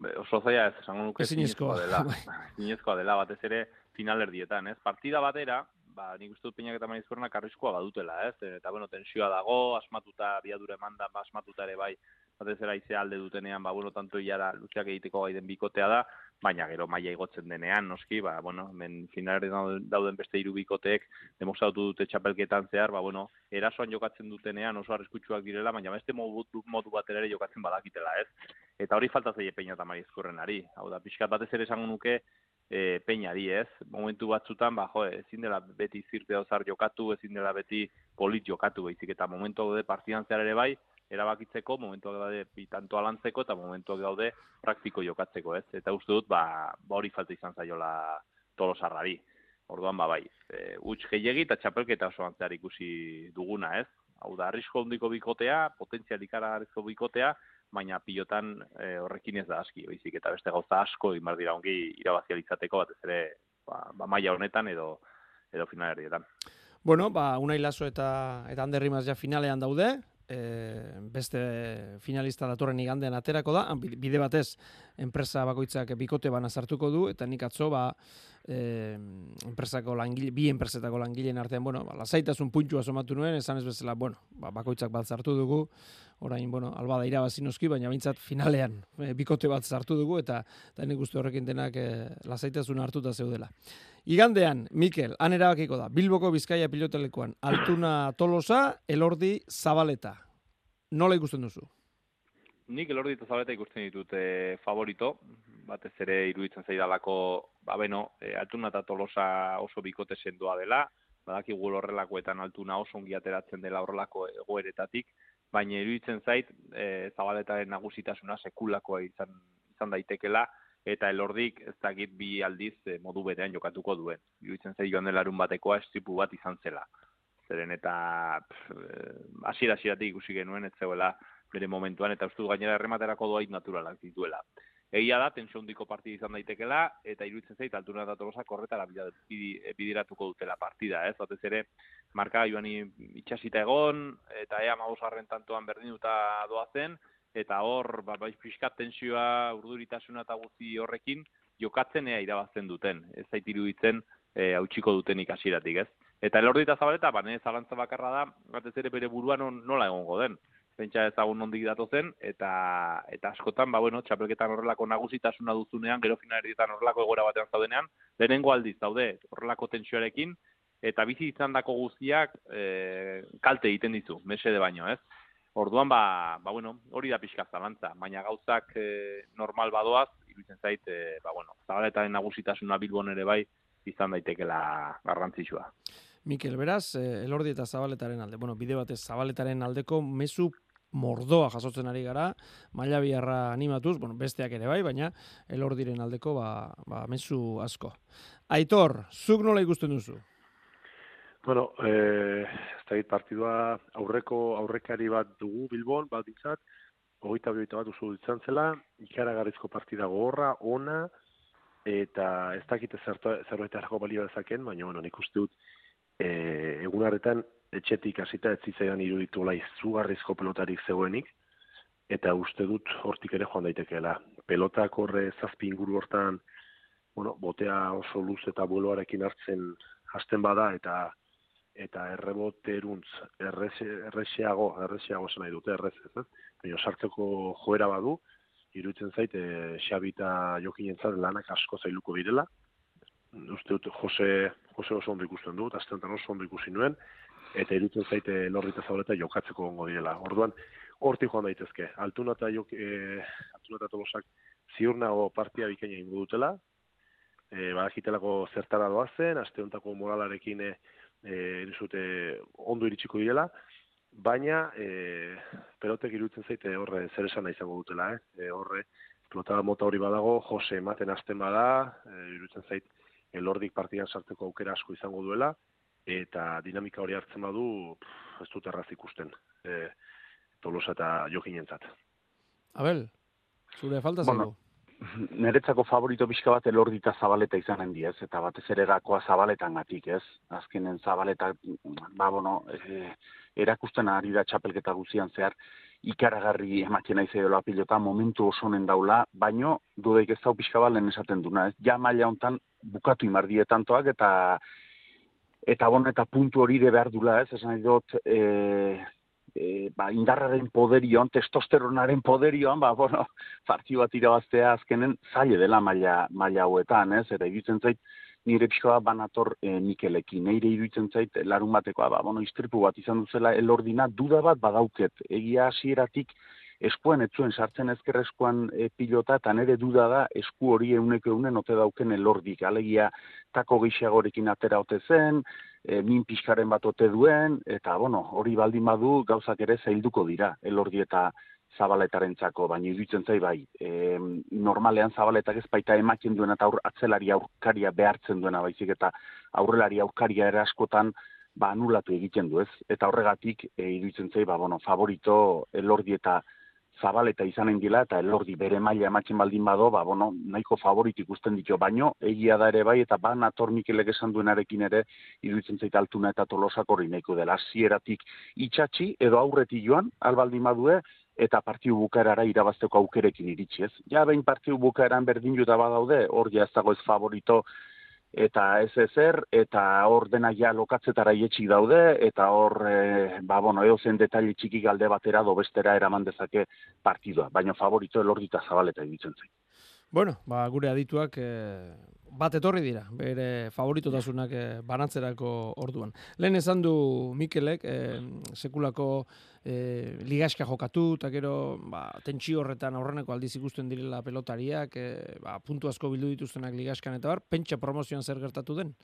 Be, oso zaila ez, esango nuke zinezkoa dela. zinezkoa dela, batez ere finalerdietan, ez? Partida batera, ba, nik uste dut peinak eta marizkornak arriskoa badutela, ez? Eta, bueno, tensioa dago, asmatuta, biadure eman da, ba, asmatuta ere bai, batez ere aize alde dutenean, ba, bueno, tanto iara luzeak egiteko gaiden bikotea da, baina gero maila igotzen denean, noski, ba, bueno, hemen finalaren dauden beste hiru bikoteek demostratu dute txapelketan zehar, ba, bueno, erasoan jokatzen dutenean oso arriskutsuak direla, baina beste modu, modu bat ere jokatzen badakitela, ez? Eta hori falta zaie peina eta marizkurrenari. Hau da, pixkat batez ere esango nuke, e, peinari, ez? Momentu batzutan, ba, jo, ezin dela beti zirte ozar jokatu, ezin dela beti polit jokatu, baizik eta momentu daude partidan zehar ere bai, erabakitzeko, momentuak daude bitanto alantzeko eta momentuak daude praktiko jokatzeko, ez? Eta uste dut, ba, ba hori falta izan zaiola tolosarrari. Orduan, ba, bai, e, utx gehiagi eta txapelketa osoan zehar ikusi duguna, ez? Hau da, arrisko hondiko bikotea, potentzialik bikotea, baina pilotan e, horrekin ez da aski, baizik eta beste gauza asko imar dira ongi irabazialitzateko batez ere ba, ba maila honetan edo edo finalerietan. Bueno, ba, Unai Laso eta, eta Ander ja finalean daude, e, beste finalista datorren igandean aterako da, bide batez enpresa bakoitzak bikote bana sartuko du, eta nik atzo, ba, e, enpresako langile, bi enpresetako langileen artean, bueno, ba, lasaitasun puntua somatu nuen, esan ez bezala, bueno, ba, bakoitzak bat sartu dugu, orain, bueno, alba da irabazi noski, baina bintzat finalean e, bikote bat sartu dugu, eta, eta nik uste horrekin denak e, lasaitasun hartuta zeudela. Igandean, Mikel, han erabakiko da, Bilboko Bizkaia pilotelekuan, Altuna Tolosa, Elordi Zabaleta. Nola ikusten duzu? Nik Elordi eta Zabaleta ikusten ditut e, favorito, batez ere iruditzen zaidalako, ba beno, e, Altuna eta Tolosa oso bikote sendoa dela, badakigu horrelakoetan Altuna oso ongi ateratzen dela horrelako egoeretatik, baina iruditzen zait e, Zabaletaren nagusitasuna sekulakoa izan izan daitekela eta elordik ez dakit bi aldiz e, modu berean jokatuko duen. Iruditzen zait joan delarun batekoa estripu bat izan zela. Zeren eta hasiera hasieratik ikusi genuen ez zegoela bere momentuan eta ustu gainera errematerako doait naturalak dituela. Egia da, tensio hundiko partida izan daitekela, eta iruditzen zait, altuna eta tolosak horretara bidiratuko dutela partida, ez? Batez ere, marka joan itxasita egon, eta ea magosarren tantoan berdin duta doazen, eta hor, ba, bai pixkat tensioa, urduritasuna eta guzti horrekin, jokatzen ea irabazten duten, ez zait iruditzen, e, hautsiko duten ikasiratik, ez? Eta elordi eta zabaleta, ba, zalantza bakarra da, batez ere bere buruan nola egongo den pentsa ezagun nondik dato zen, eta, eta askotan, ba, bueno, txapelketan horrelako nagusitasuna duzunean, gero finalerietan horrelako egoera batean zaudenean, lehenengo aldiz, daude, horrelako tensioarekin, eta bizi izan dako guztiak e, kalte egiten ditu, mese de baino, ez? Orduan, ba, ba bueno, hori da pixka zalantza, baina gauzak e, normal badoaz, iruditzen zait, e, ba, bueno, zabaletaren nagusitasuna bilbon ere bai, izan daitekela garrantzitsua. Mikel, beraz, elordi eta zabaletaren alde, bueno, bide batez zabaletaren aldeko mezu mordoa jasotzen ari gara, maila biharra animatuz, bueno, besteak ere bai, baina elordiren aldeko ba, ba, mezu asko. Aitor, zuk nola ikusten duzu? Bueno, eh, ez da partidua aurreko aurrekari bat dugu Bilbon, bat ditzat, hogeita bi bat duzu ditzan zela, ikaragarrizko partida gogorra, ona, eta ez dakite zerbait erako balio dezaken, baina bueno, nik uste dut, e, egun harretan etxetik hasita ez zitzaidan iruditu lai zugarrizko pelotarik zegoenik, eta uste dut hortik ere joan daitekeela. Pelotak horre zazpi inguru hortan, bueno, botea oso luz eta buloarekin hartzen hasten bada, eta eta erreboteruntz erreseago, erreseago zen nahi dute, errez ez, baina sartzeko joera badu, iruditzen zait, e, Xabi eta Jokin lanak asko zailuko direla, uste dut Jose, Jose oso ondo ikusten dut, astentan oso ondo ikusi nuen, eta irutzen zaite lorrita zabaleta jokatzeko gongo direla. Orduan, horti joan daitezke. Altuna eta jok, e, altuna eta tolosak ziur nago partia bikaina ingo dutela, e, badakitelako zertara doazen, aste hontako moralarekin e, e, ondo iritsiko direla, baina e, pelotek irutzen zaite horre zer esan izango dutela, eh? E, horre, pelota mota hori badago, Jose ematen hasten bada, e, irutzen zait, elordik partidan sartzeko aukera asko izango duela, eta dinamika hori hartzen badu ez dut erraz ikusten e, Tolosa eta Jokinentzat. Abel, zure falta bueno, Neretzako favorito pixka bat elordita zabaleta izanen diez, eta batez ere gakoa zabaletan gatik, ez? Azkenen zabaleta, ba, bueno, e, erakusten ari da txapelketa guzian zehar, ikaragarri ematen nahi zedola pilota, momentu osonen daula, baino, dudaik ez dau pixka balen esaten duna, ez? Ja maila hontan bukatu imardietantoak, eta eta bon eta puntu hori de behar dula, ez? Esan dut, e, e, ba, indarraren poderioan, testosteronaren poderioan, ba, bueno, partio bat irabaztea azkenen zaile dela maila, maila hauetan, ez? Eta iruditzen zait, nire pixkoa banator e, Mikelekin. Neire iruditzen zait, larun batekoa, ba, bueno, istripu bat izan duzela, elordina, duda bat badauket. Egia hasieratik eskuan etzuen sartzen ezkerrezkoan e, pilota, eta nire duda da esku hori euneko eunen ote dauken elordik. Alegia, tako gehiagorekin atera ote zen, e, min pixkaren bat ote duen, eta, bueno, hori baldin badu gauzak ere zailduko dira, elordi eta zabaletarentzako, baina iruditzen zai bai, e, normalean zabaletak ez baita ematen duena eta aur, atzelari aurkaria behartzen duena baizik eta aurrelari aurkaria ere askotan ba anulatu egiten du, ez? Eta horregatik e, iruditzen zai ba bueno, favorito elordi eta zabaleta izanen dila eta elordi bere maila ematzen baldin bado, ba, bueno, nahiko favorit ikusten ditu, baino egia da ere bai, eta ba, nator Mikelek esan duenarekin ere, iruditzen zait altuna eta tolosak hori nahiko dela, zieratik itxatxi edo aurreti joan, albaldin badue, eta partiu bukaerara irabazteko aukerekin iritsi ez. Ja, behin partiu bukaeran berdin juta badaude, hor ja ez dago ez favorito, eta ez ezer, eta hor dena ja lokatzetara ietxik daude, eta hor, e, ba, bueno, eo zen detaile txiki galde batera do bestera eraman dezake partidua, baina favorito elordita zabaleta egitzen zain. Bueno, ba, gure adituak e, bat etorri dira, bere favoritotasunak e, banatzerako orduan. Lehen esan du Mikelek, e, sekulako e, ligaska jokatu, eta gero ba, tentsio horretan aurreneko aldiz ikusten direla pelotariak, e, ba, puntu asko bildu dituztenak ligaskan eta bar, pentsa promozioan zer gertatu den.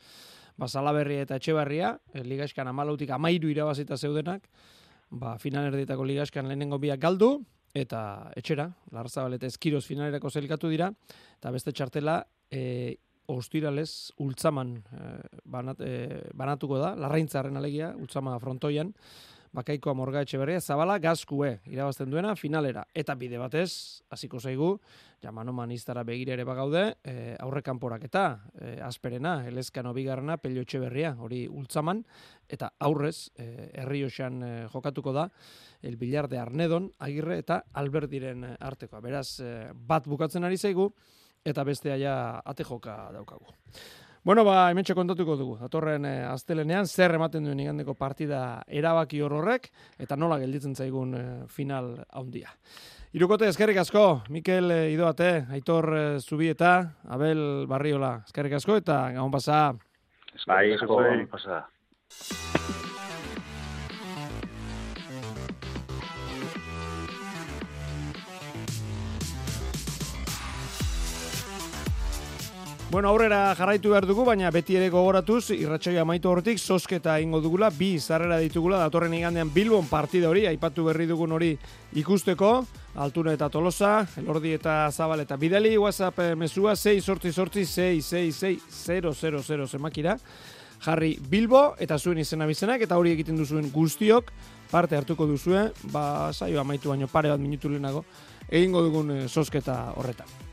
Ba, Salaberria eta Etxebarria, e, ligaskan amalautik amairu irabazita zeudenak, ba, final erdietako ligaskan lehenengo biak galdu, eta etxera, Larrazabal eta Eskiroz finalerako zelkatu dira, eta beste txartela, e, ostiralez, ultzaman e, banat, e, banatuko da, larraintzaren alegia, ultzama frontoian, bakaikoa morga etxe zabala gazkue, irabazten duena, finalera. Eta bide batez, hasiko zaigu, jamano maniztara begire ere bagaude, e, aurrekanporak eta e, asperena, elezkano bigarrena, pelio etxe hori ultzaman, eta aurrez, e, herri e, jokatuko da, el Bilar Arnedon, Agirre eta Alberdiren artekoa. Beraz, eh, bat bukatzen ari zaigu eta bestea ja ate joka daukagu. Bueno, ba, hemen kontatuko dugu. Atorren e, astelenean zer ematen duen igandeko partida erabaki horrek eta nola gelditzen zaigun e, final handia. Irukote, eskerrik asko, Mikel e, Idoate, Aitor e, Zubieta, Abel Barriola, eskerrik asko eta gabon pasa. Bai, asko, gabon pasa. Bueno, aurrera jarraitu behar dugu, baina beti ere gogoratuz, irratxoia maitu horretik, sosketa ingo dugula, bi zarrera ditugula, datorren igandean Bilbon partida hori, aipatu berri dugun hori ikusteko, Altuna eta Tolosa, Elordi eta Zabal eta Bidali, WhatsApp eh, mesua, 6 sortzi sortzi, 6, 6, 6, 0, 0, 0, zemakira, jarri Bilbo, eta zuen izena bizenak, eta hori egiten duzuen guztiok, parte hartuko duzue, ba, saio amaitu baino pare bat minutu lehenago, egingo dugun eh, sosketa horretan.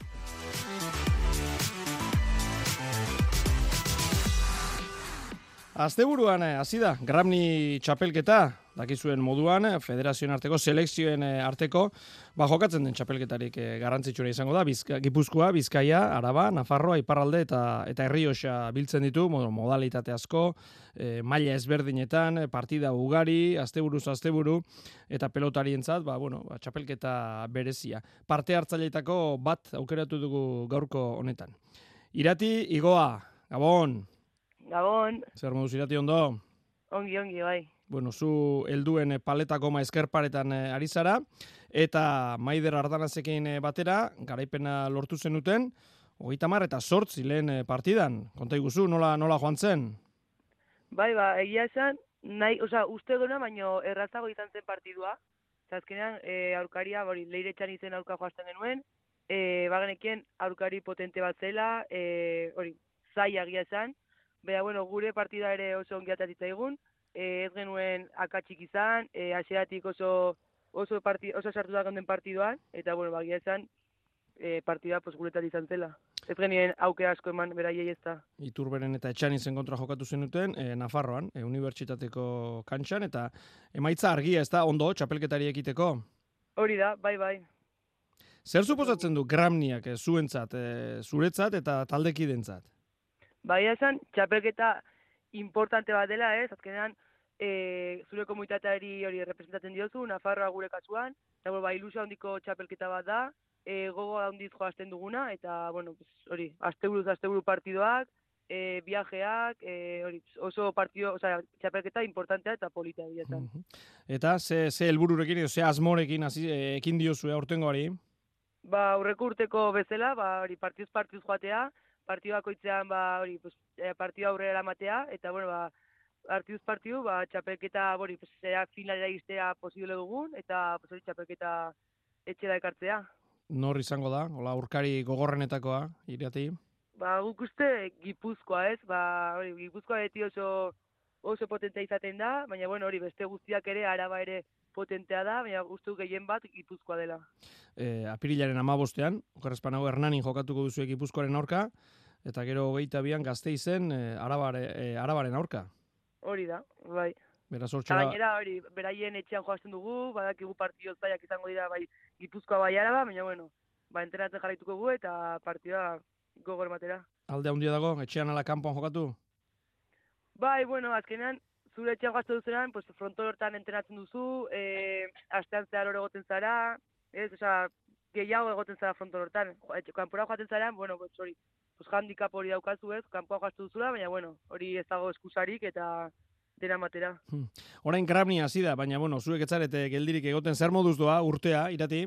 Asteburuan eh, hasi da Gramni txapelketa, dakizuen moduan, eh, federazioen arteko, selekzioen eh, arteko, ba jokatzen den txapelketarik garrantzitsuna izango da, Bizka, Gipuzkoa, Bizkaia, Araba, Nafarroa, Iparralde eta eta Herrioxa biltzen ditu, modalitate asko, e, maila ezberdinetan, partida ugari, asteburuz asteburu eta pelotarientzat, ba bueno, ba, txapelketa berezia. Parte hartzaileetako bat aukeratu dugu gaurko honetan. Irati Igoa, Gabon. Gabon. Zer moduz irati ondo? Ongi, ongi, bai. Bueno, zu helduen eh, paletako ma eskerparetan eh, ari zara, eta maider ardanazekin eh, batera, garaipena lortu zenuten, hogeita mar eta sortzi lehen partidan. Konta iguzu, nola, nola joan zen? Bai, ba, egia esan, nahi, oza, uste duna, baino errazago izan zen partidua. Zazkenean, e, aurkaria, bori, leire txan izen aurka joazten genuen, e, bagenekien aurkari potente bat zela, e, hori, zai agia esan, Bea, bueno, gure partida ere oso ongiatat zitzaigun, e, ez genuen akatsik izan, e, asiatik oso oso, parti, oso sartu da gonden partiduan, eta, bueno, bagia esan, e, partida pues, guretat izan zela. Ez genien auke asko eman beraiei ez da. Iturberen eta etxan izen kontra jokatu zenuten, e, Nafarroan, e, unibertsitateko kantxan, eta emaitza argia ez da, ondo, txapelketari ekiteko? Hori da, bai, bai. Zer suposatzen du gramniak e, zuentzat, e, zuretzat eta taldekidentzat? Baina esan, txapelketa importante bat dela, ez? Azkenean, e, zure komunitateari hori representatzen diozu, Nafarroa gure kasuan, eta bueno, ba, ilusio handiko txapelketa bat da, e, gogo handiz joazten duguna, eta, bueno, hori, asteburuz asteburu partidoak, e, viajeak, e, hori, oso partido, osea, txapelketa importantea eta polita biletan. Eta ze, ze helbururekin edo ze asmorekin hasi eh, ekin diozu aurtengoari? Ba, aurreko urteko bezala, ba, hori, partiduz partiduz joatea, partidu bakoitzean, ba, hori, pues, e, partidu aurrera eramatea, eta, bueno, ba, partiduz partidu, ba, txapelketa, hori, pues, zera finalera iztea posible dugun, eta, pues, hori, txapelketa etxera ekartzea. Nor izango da, hola urkari gogorrenetakoa, irati? Ba, guk uste Gipuzkoa, ez? Ba, hori, Gipuzkoa beti oso oso potentea izaten da, baina bueno, hori beste guztiak ere araba ere potentea da, baina gustu gehien bat Gipuzkoa dela. E, apirilaren amabostean, okerrezpanago Hernanin jokatuko duzu Gipuzkoaren aurka, eta gero hogeita bian gazteizen e, arabare, e, arabaren aurka. Hori da, bai. Beraz hortxora, gainera, hori, beraien etxean joazten dugu, badakigu partio zaiak izango dira bai Gipuzkoa bai araba, baina bueno, ba, entrenatzen jarraituko gu eta partida gogor matera. alde handia dago, etxean ala kanpoan jokatu? Bai, bueno, azkenean, zure etxean joazte duzunean, pues, fronto hortan entrenatzen duzu, e, astean zehar hor egoten zara, ez, osea, gehiago egoten zara fronto hortan. Etxe- Kanpora joaten zara, bueno, pues, hori, pues, handicap hori daukazu ez, kanpoa joazte duzula, baina, bueno, hori ez dago eskusarik eta dena matera. Orain grabnia hasi da, baina bueno, zuek etzarete geldirik egoten zer moduz doa urtea, irati?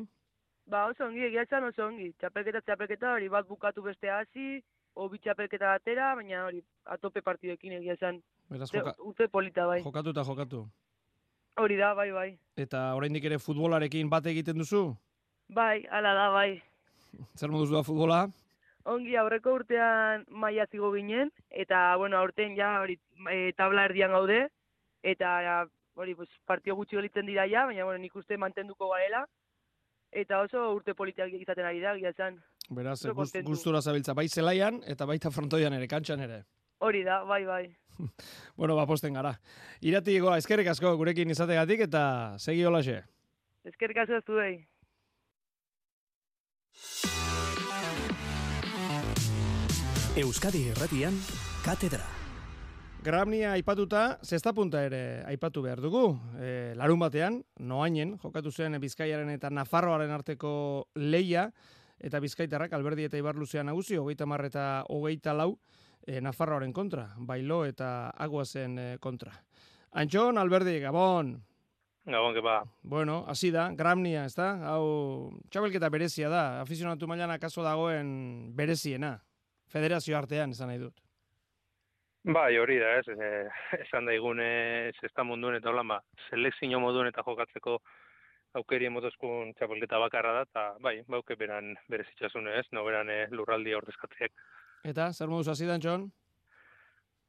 Ba, oso ongi, egia esan oso ongi. Txapelketa, txapelketa, hori bat bukatu beste hasi, hobi txapelketa batera, baina hori, atope partidekin egia esan. Beraz, joka, urte polita bai. jokatu eta jokatu. Hori da, bai, bai. Eta oraindik ere futbolarekin bat egiten duzu? Bai, hala da, bai. Zer moduz doa futbola? Ongi aurreko urtean maila zigo ginen, eta, bueno, aurten ja, hori, e, tabla erdian gaude, eta, hori, pues, partio gutxi gelitzen dira ja, baina, bueno, nik uste mantenduko garela, eta oso urte politiak izaten ari da, esan. Beraz, gustura zabiltza, bai zelaian eta baita frontoian ere, kantxan ere. Hori da, bai, bai. Bueno, ba, posten gara. Irati goa, eskerrik asko gurekin izategatik eta segi holaxe. Eskerrik asko zuei. Euskadi Erratian, Katedra. Grabnia aipatuta, zesta punta ere aipatu behar dugu. E, larun batean, noainen, jokatu zen Bizkaiaren eta Nafarroaren arteko leia, eta Bizkaitarrak Alberdi eta Ibarluzea nagusi, hogeita mar eta hogeita lau, e, Nafarroaren kontra, bailo eta aguazen e, kontra. Antxon, Alberdi, Gabon, Gabon, ba. Bueno, hasi da, Gramnia, ez da? Hau, txabelketa berezia da, afizionatu mailan akaso dagoen bereziena. Federazio artean, esan nahi dut. Bai, hori da, ez, e, esan da munduen eta holan, ba, selekzio moduen eta jokatzeko aukeri emotozkun txapelketa bakarra da, eta bai, bauke beran berezitxasune ez, no beran e, lurraldi ordezkatziek. Eta, zer moduz hasi Antxon?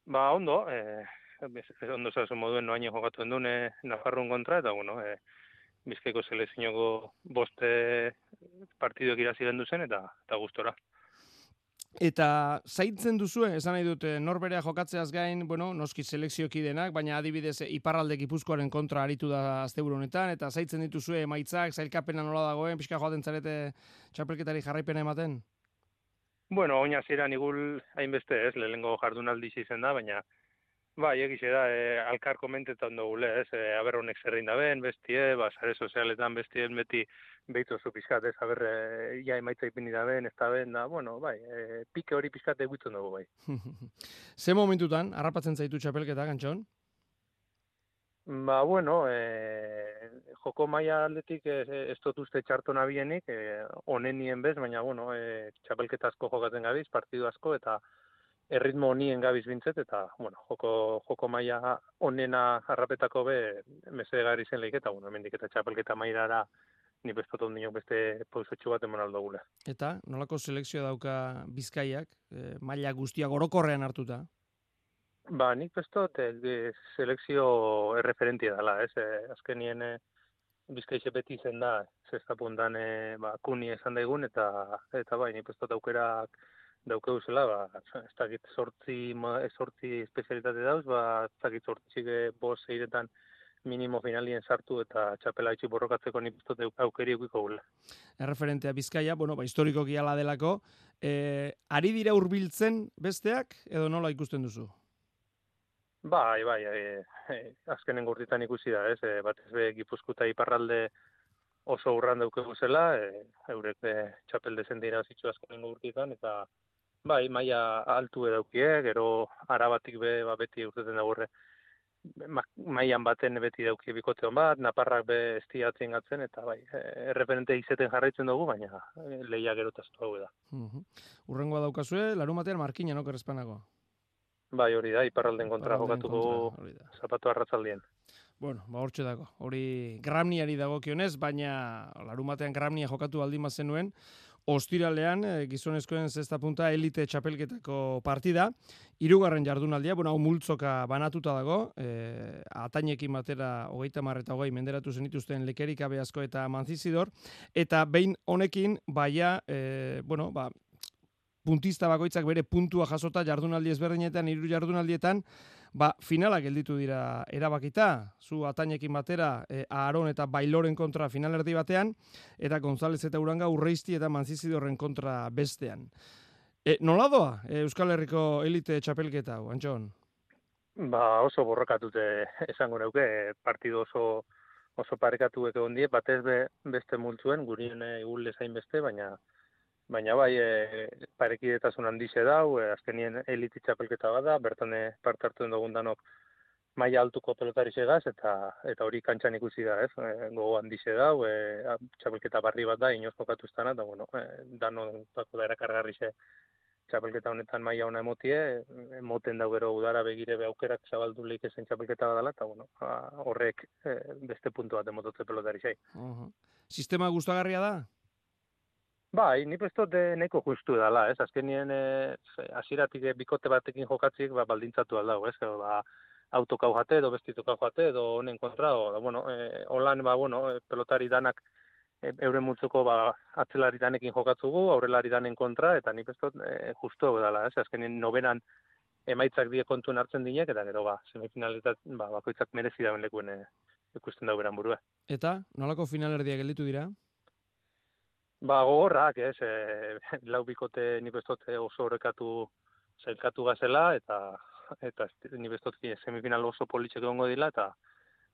Ba, ondo, e, bez- ondo zazu moduen noaino jokatu endun e, Nafarroen kontra, eta bueno, e, Bizkaiko selekzioko boste partiduek irazi gendu zen, eta, eta gustora. Eta zaintzen duzue, esan nahi dut, eh, norberea jokatzeaz gain, bueno, noski selekzioki denak, baina adibidez eh, iparralde gipuzkoaren kontra aritu da asteburu honetan, eta zaitzen dituzue emaitzak, zailkapena nola dagoen, pixka joaten zarete txapelketari jarraipena ematen? Bueno, oina ziren igul hainbeste ez, lehengo jardunaldi izen da, baina bai, egixe da, e, alkar komentetan dugule, ez, e, aber honek zerrein da ben, bestie, ba, sare sozialetan bestien beti behitu zu pixkat, ez, aber, e, ja, emaitza ipini da ben, ez da ben, da, bueno, bai, e, pike hori pixkat egutzen dugu, bai. Ze momentutan, harrapatzen zaitu txapelketa, gantxon? Ba, bueno, e, joko maila aldetik ez, ez dut uste txarto nabienik, e, onenien bez, baina, bueno, e, txapelketa asko jokatzen gabiz, partidu asko, eta erritmo honien gabiz bintzet, eta, bueno, joko, joko maila onena harrapetako be, meze gari zen leik, eta, bueno, hemendik eta txapelketa mailara, ni bestot ondinok beste pausotxu bat eman aldo gule. Eta, nolako selekzioa dauka bizkaiak, e, maila guztiak orokorrean hartuta? Ba, nik bestot e, selekzio erreferentia dela, ez? E, azkenien e, bizkaixe beti zen da, zesta puntan e, ba, kuni esan daigun, eta, eta bai, nik bestot aukerak daukeu zela, ba, ez dakit sortzi, ma- e, sortzi espezialitate dauz, ba, ez dakit sortzi bos eiretan minimo finalien sartu eta txapela itxi borrokatzeko nik bestot aukeri eukiko gule. Erreferentea bizkaia, bueno, ba, historikoki ala delako, e, ari dira hurbiltzen besteak, edo nola ikusten duzu? Bai, bai, e, e, azkenen gurtitan ikusi da, ez, e, batez be Gipuzkuta iparralde oso urran daukegu zela, e, eurek be txapel desendira zitzu azkenen gurtitan, eta bai, maila altu edaukie, gero arabatik be, ba, beti urteten da gurre, mailan baten beti dauki bikote hon bat, naparrak be estiatzen gatzen, eta bai, e, erreferente izeten jarraitzen dugu, baina e, leia gero taztu hau da. Mhm. Urrengoa daukazue, larun batean markina, no, kerrezpanako? Bai, hori da, iparralden kontra Iparralden jokatu dugu zapatu arratzaldien. Bueno, ba hortxe dago. Hori Gramniari dagokionez, baina larun batean Gramnia jokatu baldin bazenuen, ostiralean e, gizonezkoen zesta punta elite txapelketako partida, hirugarren jardunaldia, bueno, hau multzoka banatuta dago, e, atainekin batera hogeita eta hogei menderatu zenituzten lekerik abeazko eta manzizidor, eta behin honekin, baia, e, bueno, ba, puntista bakoitzak bere puntua jasota jardunaldi ezberdinetan, hiru jardunaldietan, ba, finala gelditu dira erabakita, zu atainekin batera, e, Aaron eta Bailoren kontra finalerdi batean, eta González eta Uranga urreizti eta manzizidorren kontra bestean. E, nola doa e, Euskal Herriko elite txapelketa, Antxon? Ba, oso borrokatute esango neuke, partidu oso oso parekatu ondie, batez be, beste multzuen, gurien zain beste, baina baina bai e, parekidetasun handize dau, e, azkenien eliti txapelketa bada, bertan e, parte hartu den dugun danok maila altuko pelotari segaz, eta eta hori kantxan ikusi da, ez? E, gogo handize dau, e, txapelketa barri bat da, inoz kokatu estana, eta bueno, e, dano dako da erakargarri ze txapelketa honetan maila ona emotie, emoten dau gero udara begire be aukerak zabaldu leik esen txapelketa badala, eta bueno, horrek e, beste puntu bat emototze pelotari zei. Uh -huh. Sistema gustagarria da? Bai, ni prestot de neko justu dela, ez? Azkenien eh hasieratik e, bikote batekin jokatzik ba baldintzatu alda, ez? Ba autokau jate edo bestitokau jate edo honen kontra o bueno, eh holan ba bueno, e, pelotari danak e, euren multzuko ba atzelari danekin jokatzugu, aurrelari danen kontra eta ni prestot e, justu dela, ez? Azkenien nobenan emaitzak die kontuen hartzen dinek eta gero ba semifinaletan ba bakoitzak merezi dauen lekuen e, ikusten da beran burua. Eta nolako finalerdia gelditu dira? Ba, gogorrak, ez, e, lau bikote ni oso horrekatu zailkatu gazela, eta eta ni semifinal oso politxek egongo dila, eta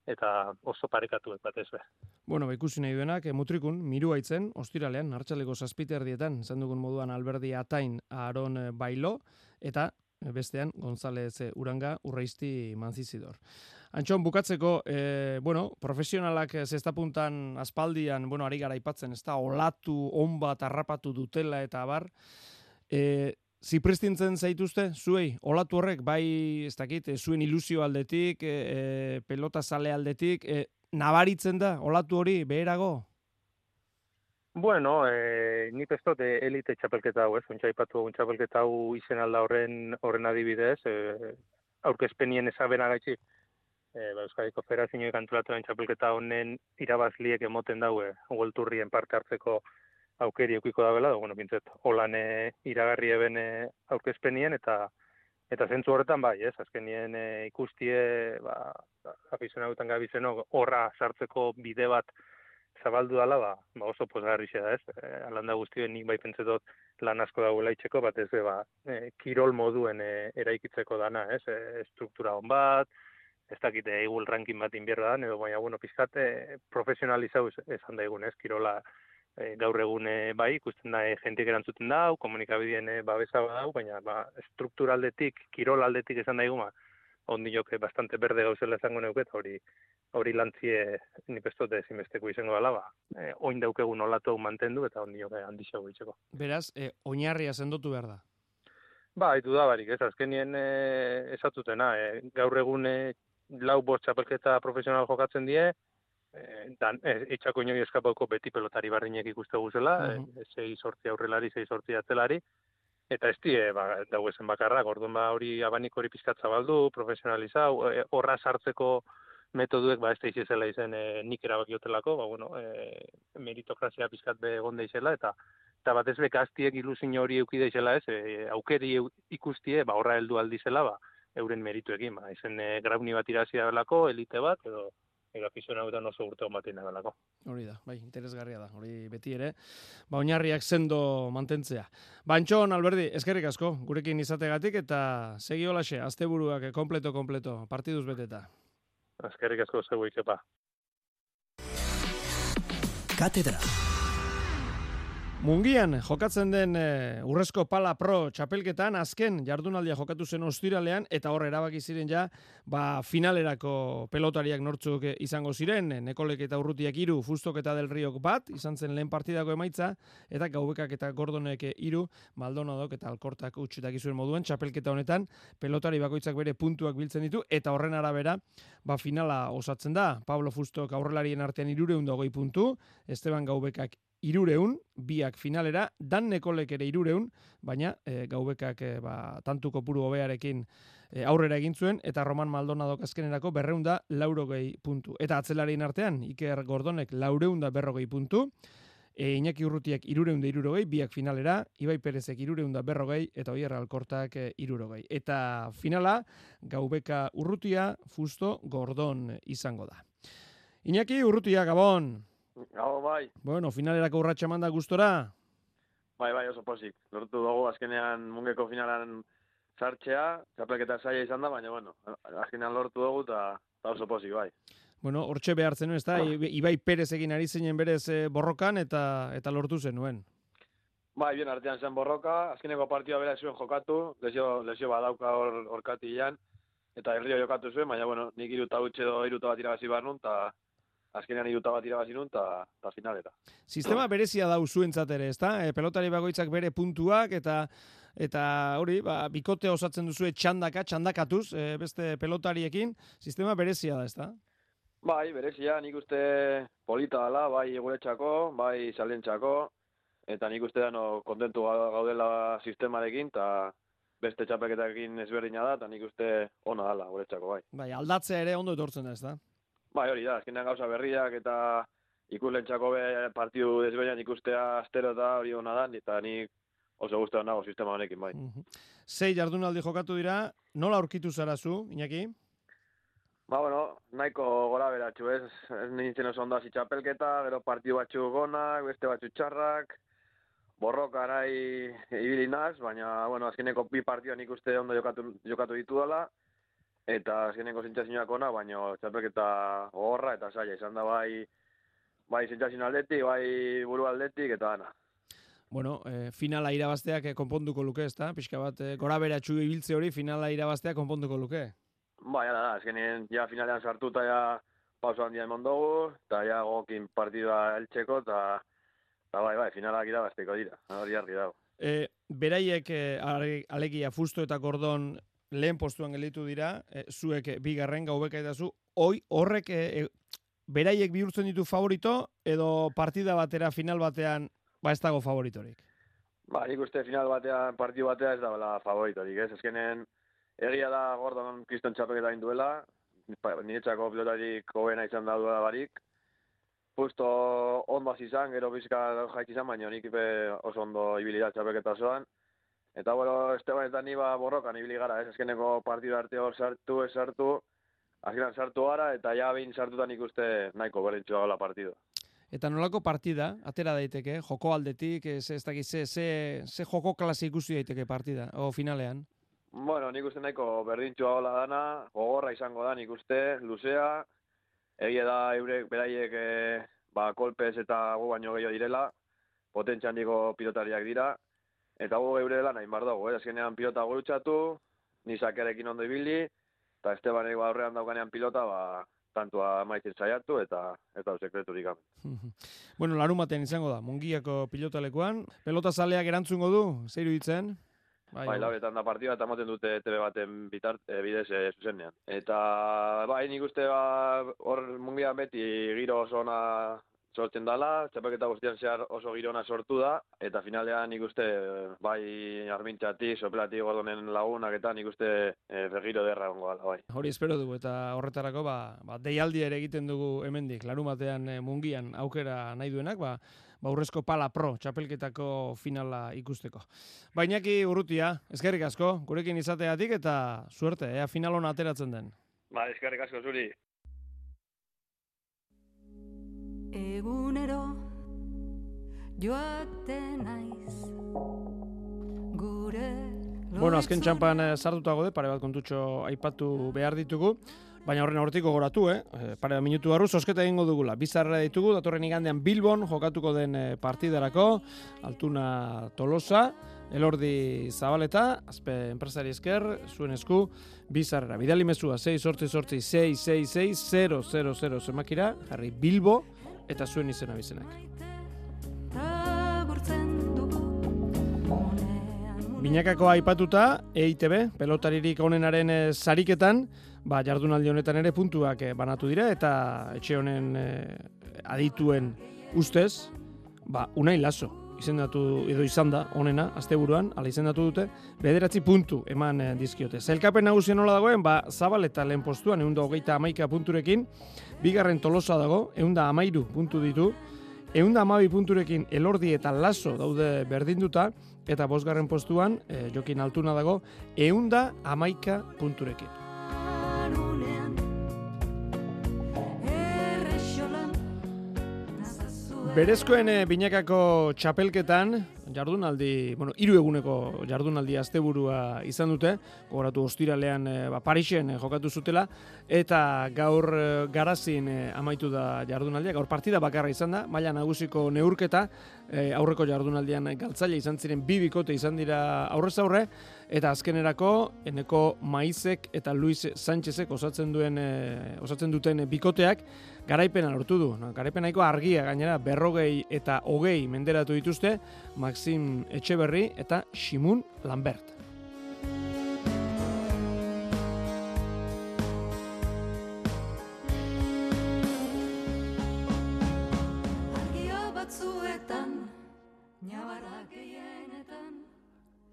eta oso parekatu ez bat ez be. Bueno, ba, ikusi nahi duenak, mutrikun, miru haitzen, ostiralean, hartxaleko zazpiter dietan, zan dugun moduan Alberdi Atain Aaron Bailo, eta bestean González Uranga Urreizti Manzizidor. Antxon, bukatzeko, e, bueno, profesionalak zesta puntan aspaldian, bueno, ari gara ipatzen, ez da, olatu, onba, tarrapatu dutela eta bar. E, zipristintzen zaituzte, zuei, olatu horrek, bai, ez dakit, zuen ilusio aldetik, e, pelota sale aldetik, e, nabaritzen da, olatu hori, beherago? Bueno, eh, ni pestot elite txapelketa hau, ez, ontsa ipatu txapelketa hau izen alda horren, horren adibidez, eh, aurkezpenien ezabena gaitxik, e, ba, Euskadiko Federazio kantulatu txapelketa honen irabazliek emoten daue golturrien parte hartzeko aukeri eukiko da bela, bueno, bintzet, holan e, iragarri eben e, aurkezpenien, eta eta zentzu horretan bai, ez, azkenien e, ikustie, ba, afizena gabizeno, horra sartzeko bide bat zabaldu dala, ba, ba oso posgarri da, ez, e, alanda guztien nik bai pentsetot lan asko dagoela itxeko, bat ez, ba, e, kirol moduen e, eraikitzeko dana, ez, e, struktura hon bat, ez dakite eguel ranking bat inbierra da, edo baina, bueno, pizkate profesionalizau esan daigun, ez, kirola e, gaur egune bai, ikusten da, e, jentik erantzuten dau, komunikabideen e, babesa dau, baina, ba, strukturaldetik, kirol aldetik esan daigun, ba, ondi joke bastante berde gauzela esango neuke, hori hori lantzie ni pestote ezinbesteko izango dela, ba, e, oin daukegun olatu mantendu, eta ondi joke handixago itxeko. Beraz, e, oinarria sendotu behar da? Ba, haitu da barik, ez, azkenien e, esatutena, e, gaur egun lau bost txapelketa profesional jokatzen die, eh, dan, eh, itxako inoi eskapauko beti pelotari barrinek ikuste guzela, uh -huh. eh, zei sortzi aurrelari, zei sortzi atzelari, eta ez die, ba, dago esen bakarra, gordon ba hori abanik hori pizkatza baldu, profesionalizau, eh, horra sartzeko metoduek, ba, ez da izela izen eh, nik erabakiotelako, ba, bueno, eh, meritokrazia pizkat be egon izela, eta eta bat ez bekaztiek ilusin hori eukide izela ez, eh, aukeri ikustie, ba, horra heldu aldizela, ba, euren merituekin, ba, izen e, grauni bat irazi belako, elite bat, edo, Ega aficionautan oso urte batin nagalako. Hori da, bai, interesgarria da, hori beti ere, ba, oinarriak sendo mantentzea. Bantxon, Alberdi, eskerrik asko, gurekin izategatik, eta segi holaxe, asteburuak kompleto, kompleto, partiduz beteta. Eskerrik asko zeu ikepa. Katedra. Mungian jokatzen den e, Urrezko Pala Pro txapelketan azken jardunaldia jokatu zen ostiralean eta hor erabaki ziren ja ba, finalerako pelotariak nortzuk izango ziren Nekolek eta Urrutiak hiru, Fustok eta Del Riok bat izan zen lehen partidako emaitza eta Gaubekak eta Gordonek hiru, Maldonadok eta Alkortak utxetak izuen moduen txapelketa honetan pelotari bakoitzak bere puntuak biltzen ditu eta horren arabera ba, finala osatzen da. Pablo Fustok aurrelarien artean 320 puntu, Esteban Gaubekak irureun, biak finalera, dan nekolek ere irureun, baina e, gaubekak e, ba, tantu kopuru hobearekin e, aurrera egin zuen, eta Roman Maldonado azkenerako berreunda laurogei puntu. Eta atzelarien artean, Iker Gordonek laureunda berrogei puntu, e, Iñaki Urrutiak irureunda irurogei, biak finalera, Ibai Perezek irureunda berrogei, eta Oierra Alkortak e, irurogei. Eta finala, gaubeka Urrutia, Fusto, Gordon izango da. Iñaki Urrutia, Gabon! Gau, bai. Bueno, finalerako urratxa manda gustora? Bai, bai, oso posik. Lortu dugu azkenean mungeko finalan sartzea, txapelketa saia izan da, baina, bueno, azkenean lortu dugu eta oso posik, bai. Bueno, hortxe behartzen ez da, Ibai Perez egin ari zinen berez eh, borrokan eta eta lortu zenuen. Bai, bien artean zen borroka, azkeneko partioa bera zuen jokatu, lesio, lesio badauka hor orkatian, eta herrio jokatu zuen, baina, bueno, nik iruta utxe do iruta bat irabazi behar nun, eta azkenean iruta bat irabazi nun, eta finalera. Sistema berezia da zuentzat ere, ezta? E, pelotari bagoitzak bere puntuak, eta eta hori, ba, bikote osatzen duzue txandaka, txandakatuz, e, beste pelotariekin, sistema berezia da, ezta? Bai, berezia, nik uste polita dela, bai eguretxako, bai salentzako, eta nik uste no, kontentu gaudela sistemarekin, eta beste txapeketarekin ezberdina da, eta nik uste ona dela guretzako, bai. Bai, aldatzea ere ondo etortzen da, ez da? Bai, hori da, azkenean gauza berriak eta ikuslentzako be partidu desbeinan ikustea astero eta hori hona da, eta nik oso guztetan nago sistema honekin, bai. Sei jardunaldi jokatu dira, nola aurkitu zara zu, Iñaki? Ba, bueno, nahiko gora beratxu, ez? Ez nintzen oso ondo txapelketa, gero partidu batxu gonak, beste batxu txarrak, borroka arai ibili naz, baina, bueno, azkeneko bi partiduan ikuste ondo jokatu, jokatu ditu dela, eta azkeneko zentzazioak ona, baina txapelketa gorra eta saia izan da bai bai zentzazio aldetik, bai buru aldetik eta ana. Bueno, e, finala irabazteak eh, konponduko luke, ezta? Pixka bat, e, gora beratxu ibiltze hori finala irabazteak konponduko luke. Bai, da, azkenien ja finalean sartu eta ja pauso handia emon dugu, eta ja gokin partidua eltseko, eta, bai, bai, finalak irabazteko dira, hori argi dago. E, beraiek e, alegia fusto eta kordon lehen postuan gelditu dira, e, zuek bigarren gaubeka eta zu, oi horrek e, beraiek bihurtzen ditu favorito, edo partida batera, final batean, ba ez dago favoritorik? Ba, nik uste final batean, partidu batean ez da bela favoritorik, ez? Ezkenen, egia da Gordon Kriston txapeketa duela, niretzako pilotarik hobena izan da duela barik, justo ondo izan, gero bizka jaitz izan, baina nik oso ondo ibilidad txapeketa zoan, Eta, bueno, Esteban eta ni ba borrokan ibili gara, ez azkeneko partidu arte hor sartu, ez sartu, azkenan sartu gara, eta ja bin sartutan ikuste nahiko berentxua gola partidu. Eta nolako partida, atera daiteke, joko aldetik, ez, ez dakiz, ze, ze, ze joko klase ikusi daiteke partida, o finalean? Bueno, nik uste nahiko berdintxua gola dana, gogorra izango da nik uste, luzea, egia da eurek beraiek e, ba, kolpez eta gu baino gehiago direla, potentxan niko pilotariak dira, Eta gu geure dela nahi bar dago, eh? azkenean pilota gurutxatu, nizakerekin ondo ibili, eta Esteban ego aurrean daukanean pilota, ba, tantua maitzen saiatu eta eta sekreturik gabe. bueno, larun batean izango da, mungiako pilota lekuan. Pelota zaleak erantzungo du, zeiru ditzen? Bai, bai lauretan da partida eta moten dute TV baten bitart, e, bidez e, zuzenean. Eta bai, nik uste ba, hor mungian beti giro oso sortzen dala, txapelketa guztian zehar oso girona sortu da, eta finalean nik uste, bai armintxati, soplati gordonen lagunak eta nik uste e, bergiro derra ongo gala, bai. Hori espero dugu, eta horretarako, ba, ba deialdi ere egiten dugu hemendik, larumatean e, mungian aukera nahi duenak, ba, ba urrezko pala pro, txapelketako finala ikusteko. Bainaki urrutia, eskerrik asko, gurekin izateatik, eta suerte, ea finalona ateratzen den. Ba, eskerrik asko zuri. Egunero joate naiz gure Bueno, azken txampan eh, sartuta gode, pare bat kontutxo aipatu behar ditugu, baina horren aurretiko goratu, eh? Eh, pare minutu barru, sosketa egingo dugula. Bizarra ditugu, datorren igandean Bilbon jokatuko den eh, partidarako, Altuna Tolosa, Elordi Zabaleta, azpe enpresari esker, zuen esku, bizarrera. Bidali mezua, 6 sortzi sortzi 6 6 6 0 0 0 zemakira, jarri Bilbo, eta zuen izena bizenak. Binakako aipatuta, EITB, pelotaririk onenaren eh, sariketan, ba, jardunaldi honetan ere puntuak eh, banatu dira, eta etxe honen eh, adituen ustez, ba, unai laso, izendatu edo izan da, onena, asteburuan, ala izendatu dute, bederatzi puntu eman dizkiote. Zailkapen nagusia nola dagoen, ba, zabal eta lehen postuan, egun hogeita amaika punturekin, bigarren tolosa dago, egun da amairu puntu ditu, Eunda amabi punturekin elordi eta laso daude berdinduta, eta bosgarren postuan, e, jokin altuna dago, eunda amaika punturekin. Berezkoen e, binakako txapelketan, jardunaldi, bueno, hiru eguneko jardunaldi asteburua izan dute, gogoratu ostiralean e, ba, Parisen e, jokatu zutela, eta gaur e, garazin e, amaitu da jardunaldia, gaur partida bakarra izan da, maila nagusiko neurketa, e, aurreko jardunaldian galtzaile izan ziren bi bikote izan dira aurrez aurre, eta azkenerako eneko Maizek eta Luis Sánchezek osatzen duen e, osatzen duten bikoteak garaipena lortu du. No, garaipen nahiko argia gainera berrogei eta hogei menderatu dituzte Maxim Etxeberri eta Simun Lambert.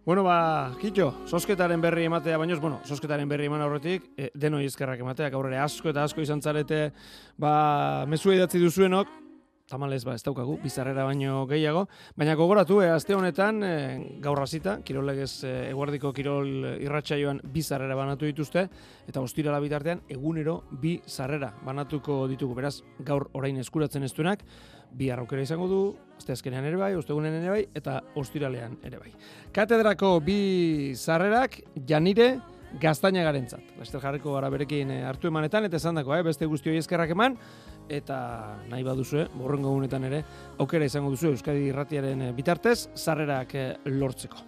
Bueno, ba, Kitxo, sosketaren berri ematea, baino, bueno, sosketaren berri eman aurretik, e, denoi ezkerrak ematea, gaur ere asko eta asko izan zarete, ba, mezua idatzi duzuenok, tamalez, ba, ez daukagu, bizarrera baino gehiago, baina gogoratu, e, aste honetan, e, gaur hasita, kirolegez e, eguardiko kirol irratsaioan bi sarrera banatu dituzte, eta ostirala bitartean, egunero bi sarrera banatuko ditugu, beraz, gaur orain eskuratzen ez duenak, bi aukera izango du, asteazkenean ere bai, ostegunen ere bai, eta ostiralean ere bai. Katedrako bi sarrerak janire gaztainagarentzat. Laster jarriko gara berekin eh, hartu emanetan, eta esan dako, eh, beste guztioi eskerrak eman, eta nahi baduzue, borrengo egunetan ere, aukera izango duzu Euskadi irratiaren eh, bitartez, sarrerak eh, lortzeko.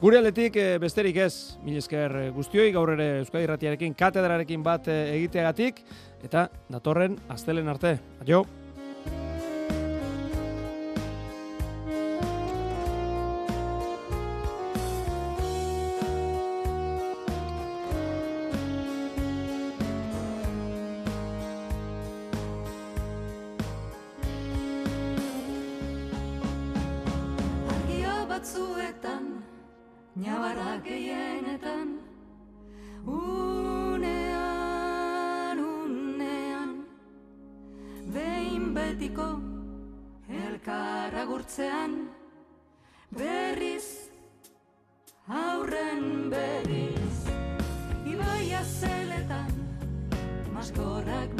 Gure aletik eh, besterik ez, mil esker guztioi, gaur ere Euskadi irratiarekin, katedrarekin bat egiteagatik, eta datorren astelen arte. Aio! Batzuetan ñabara gehienetan unean unean behin betiko elkar agurtzean berriz aurren berriz ibaia zeletan maskorrak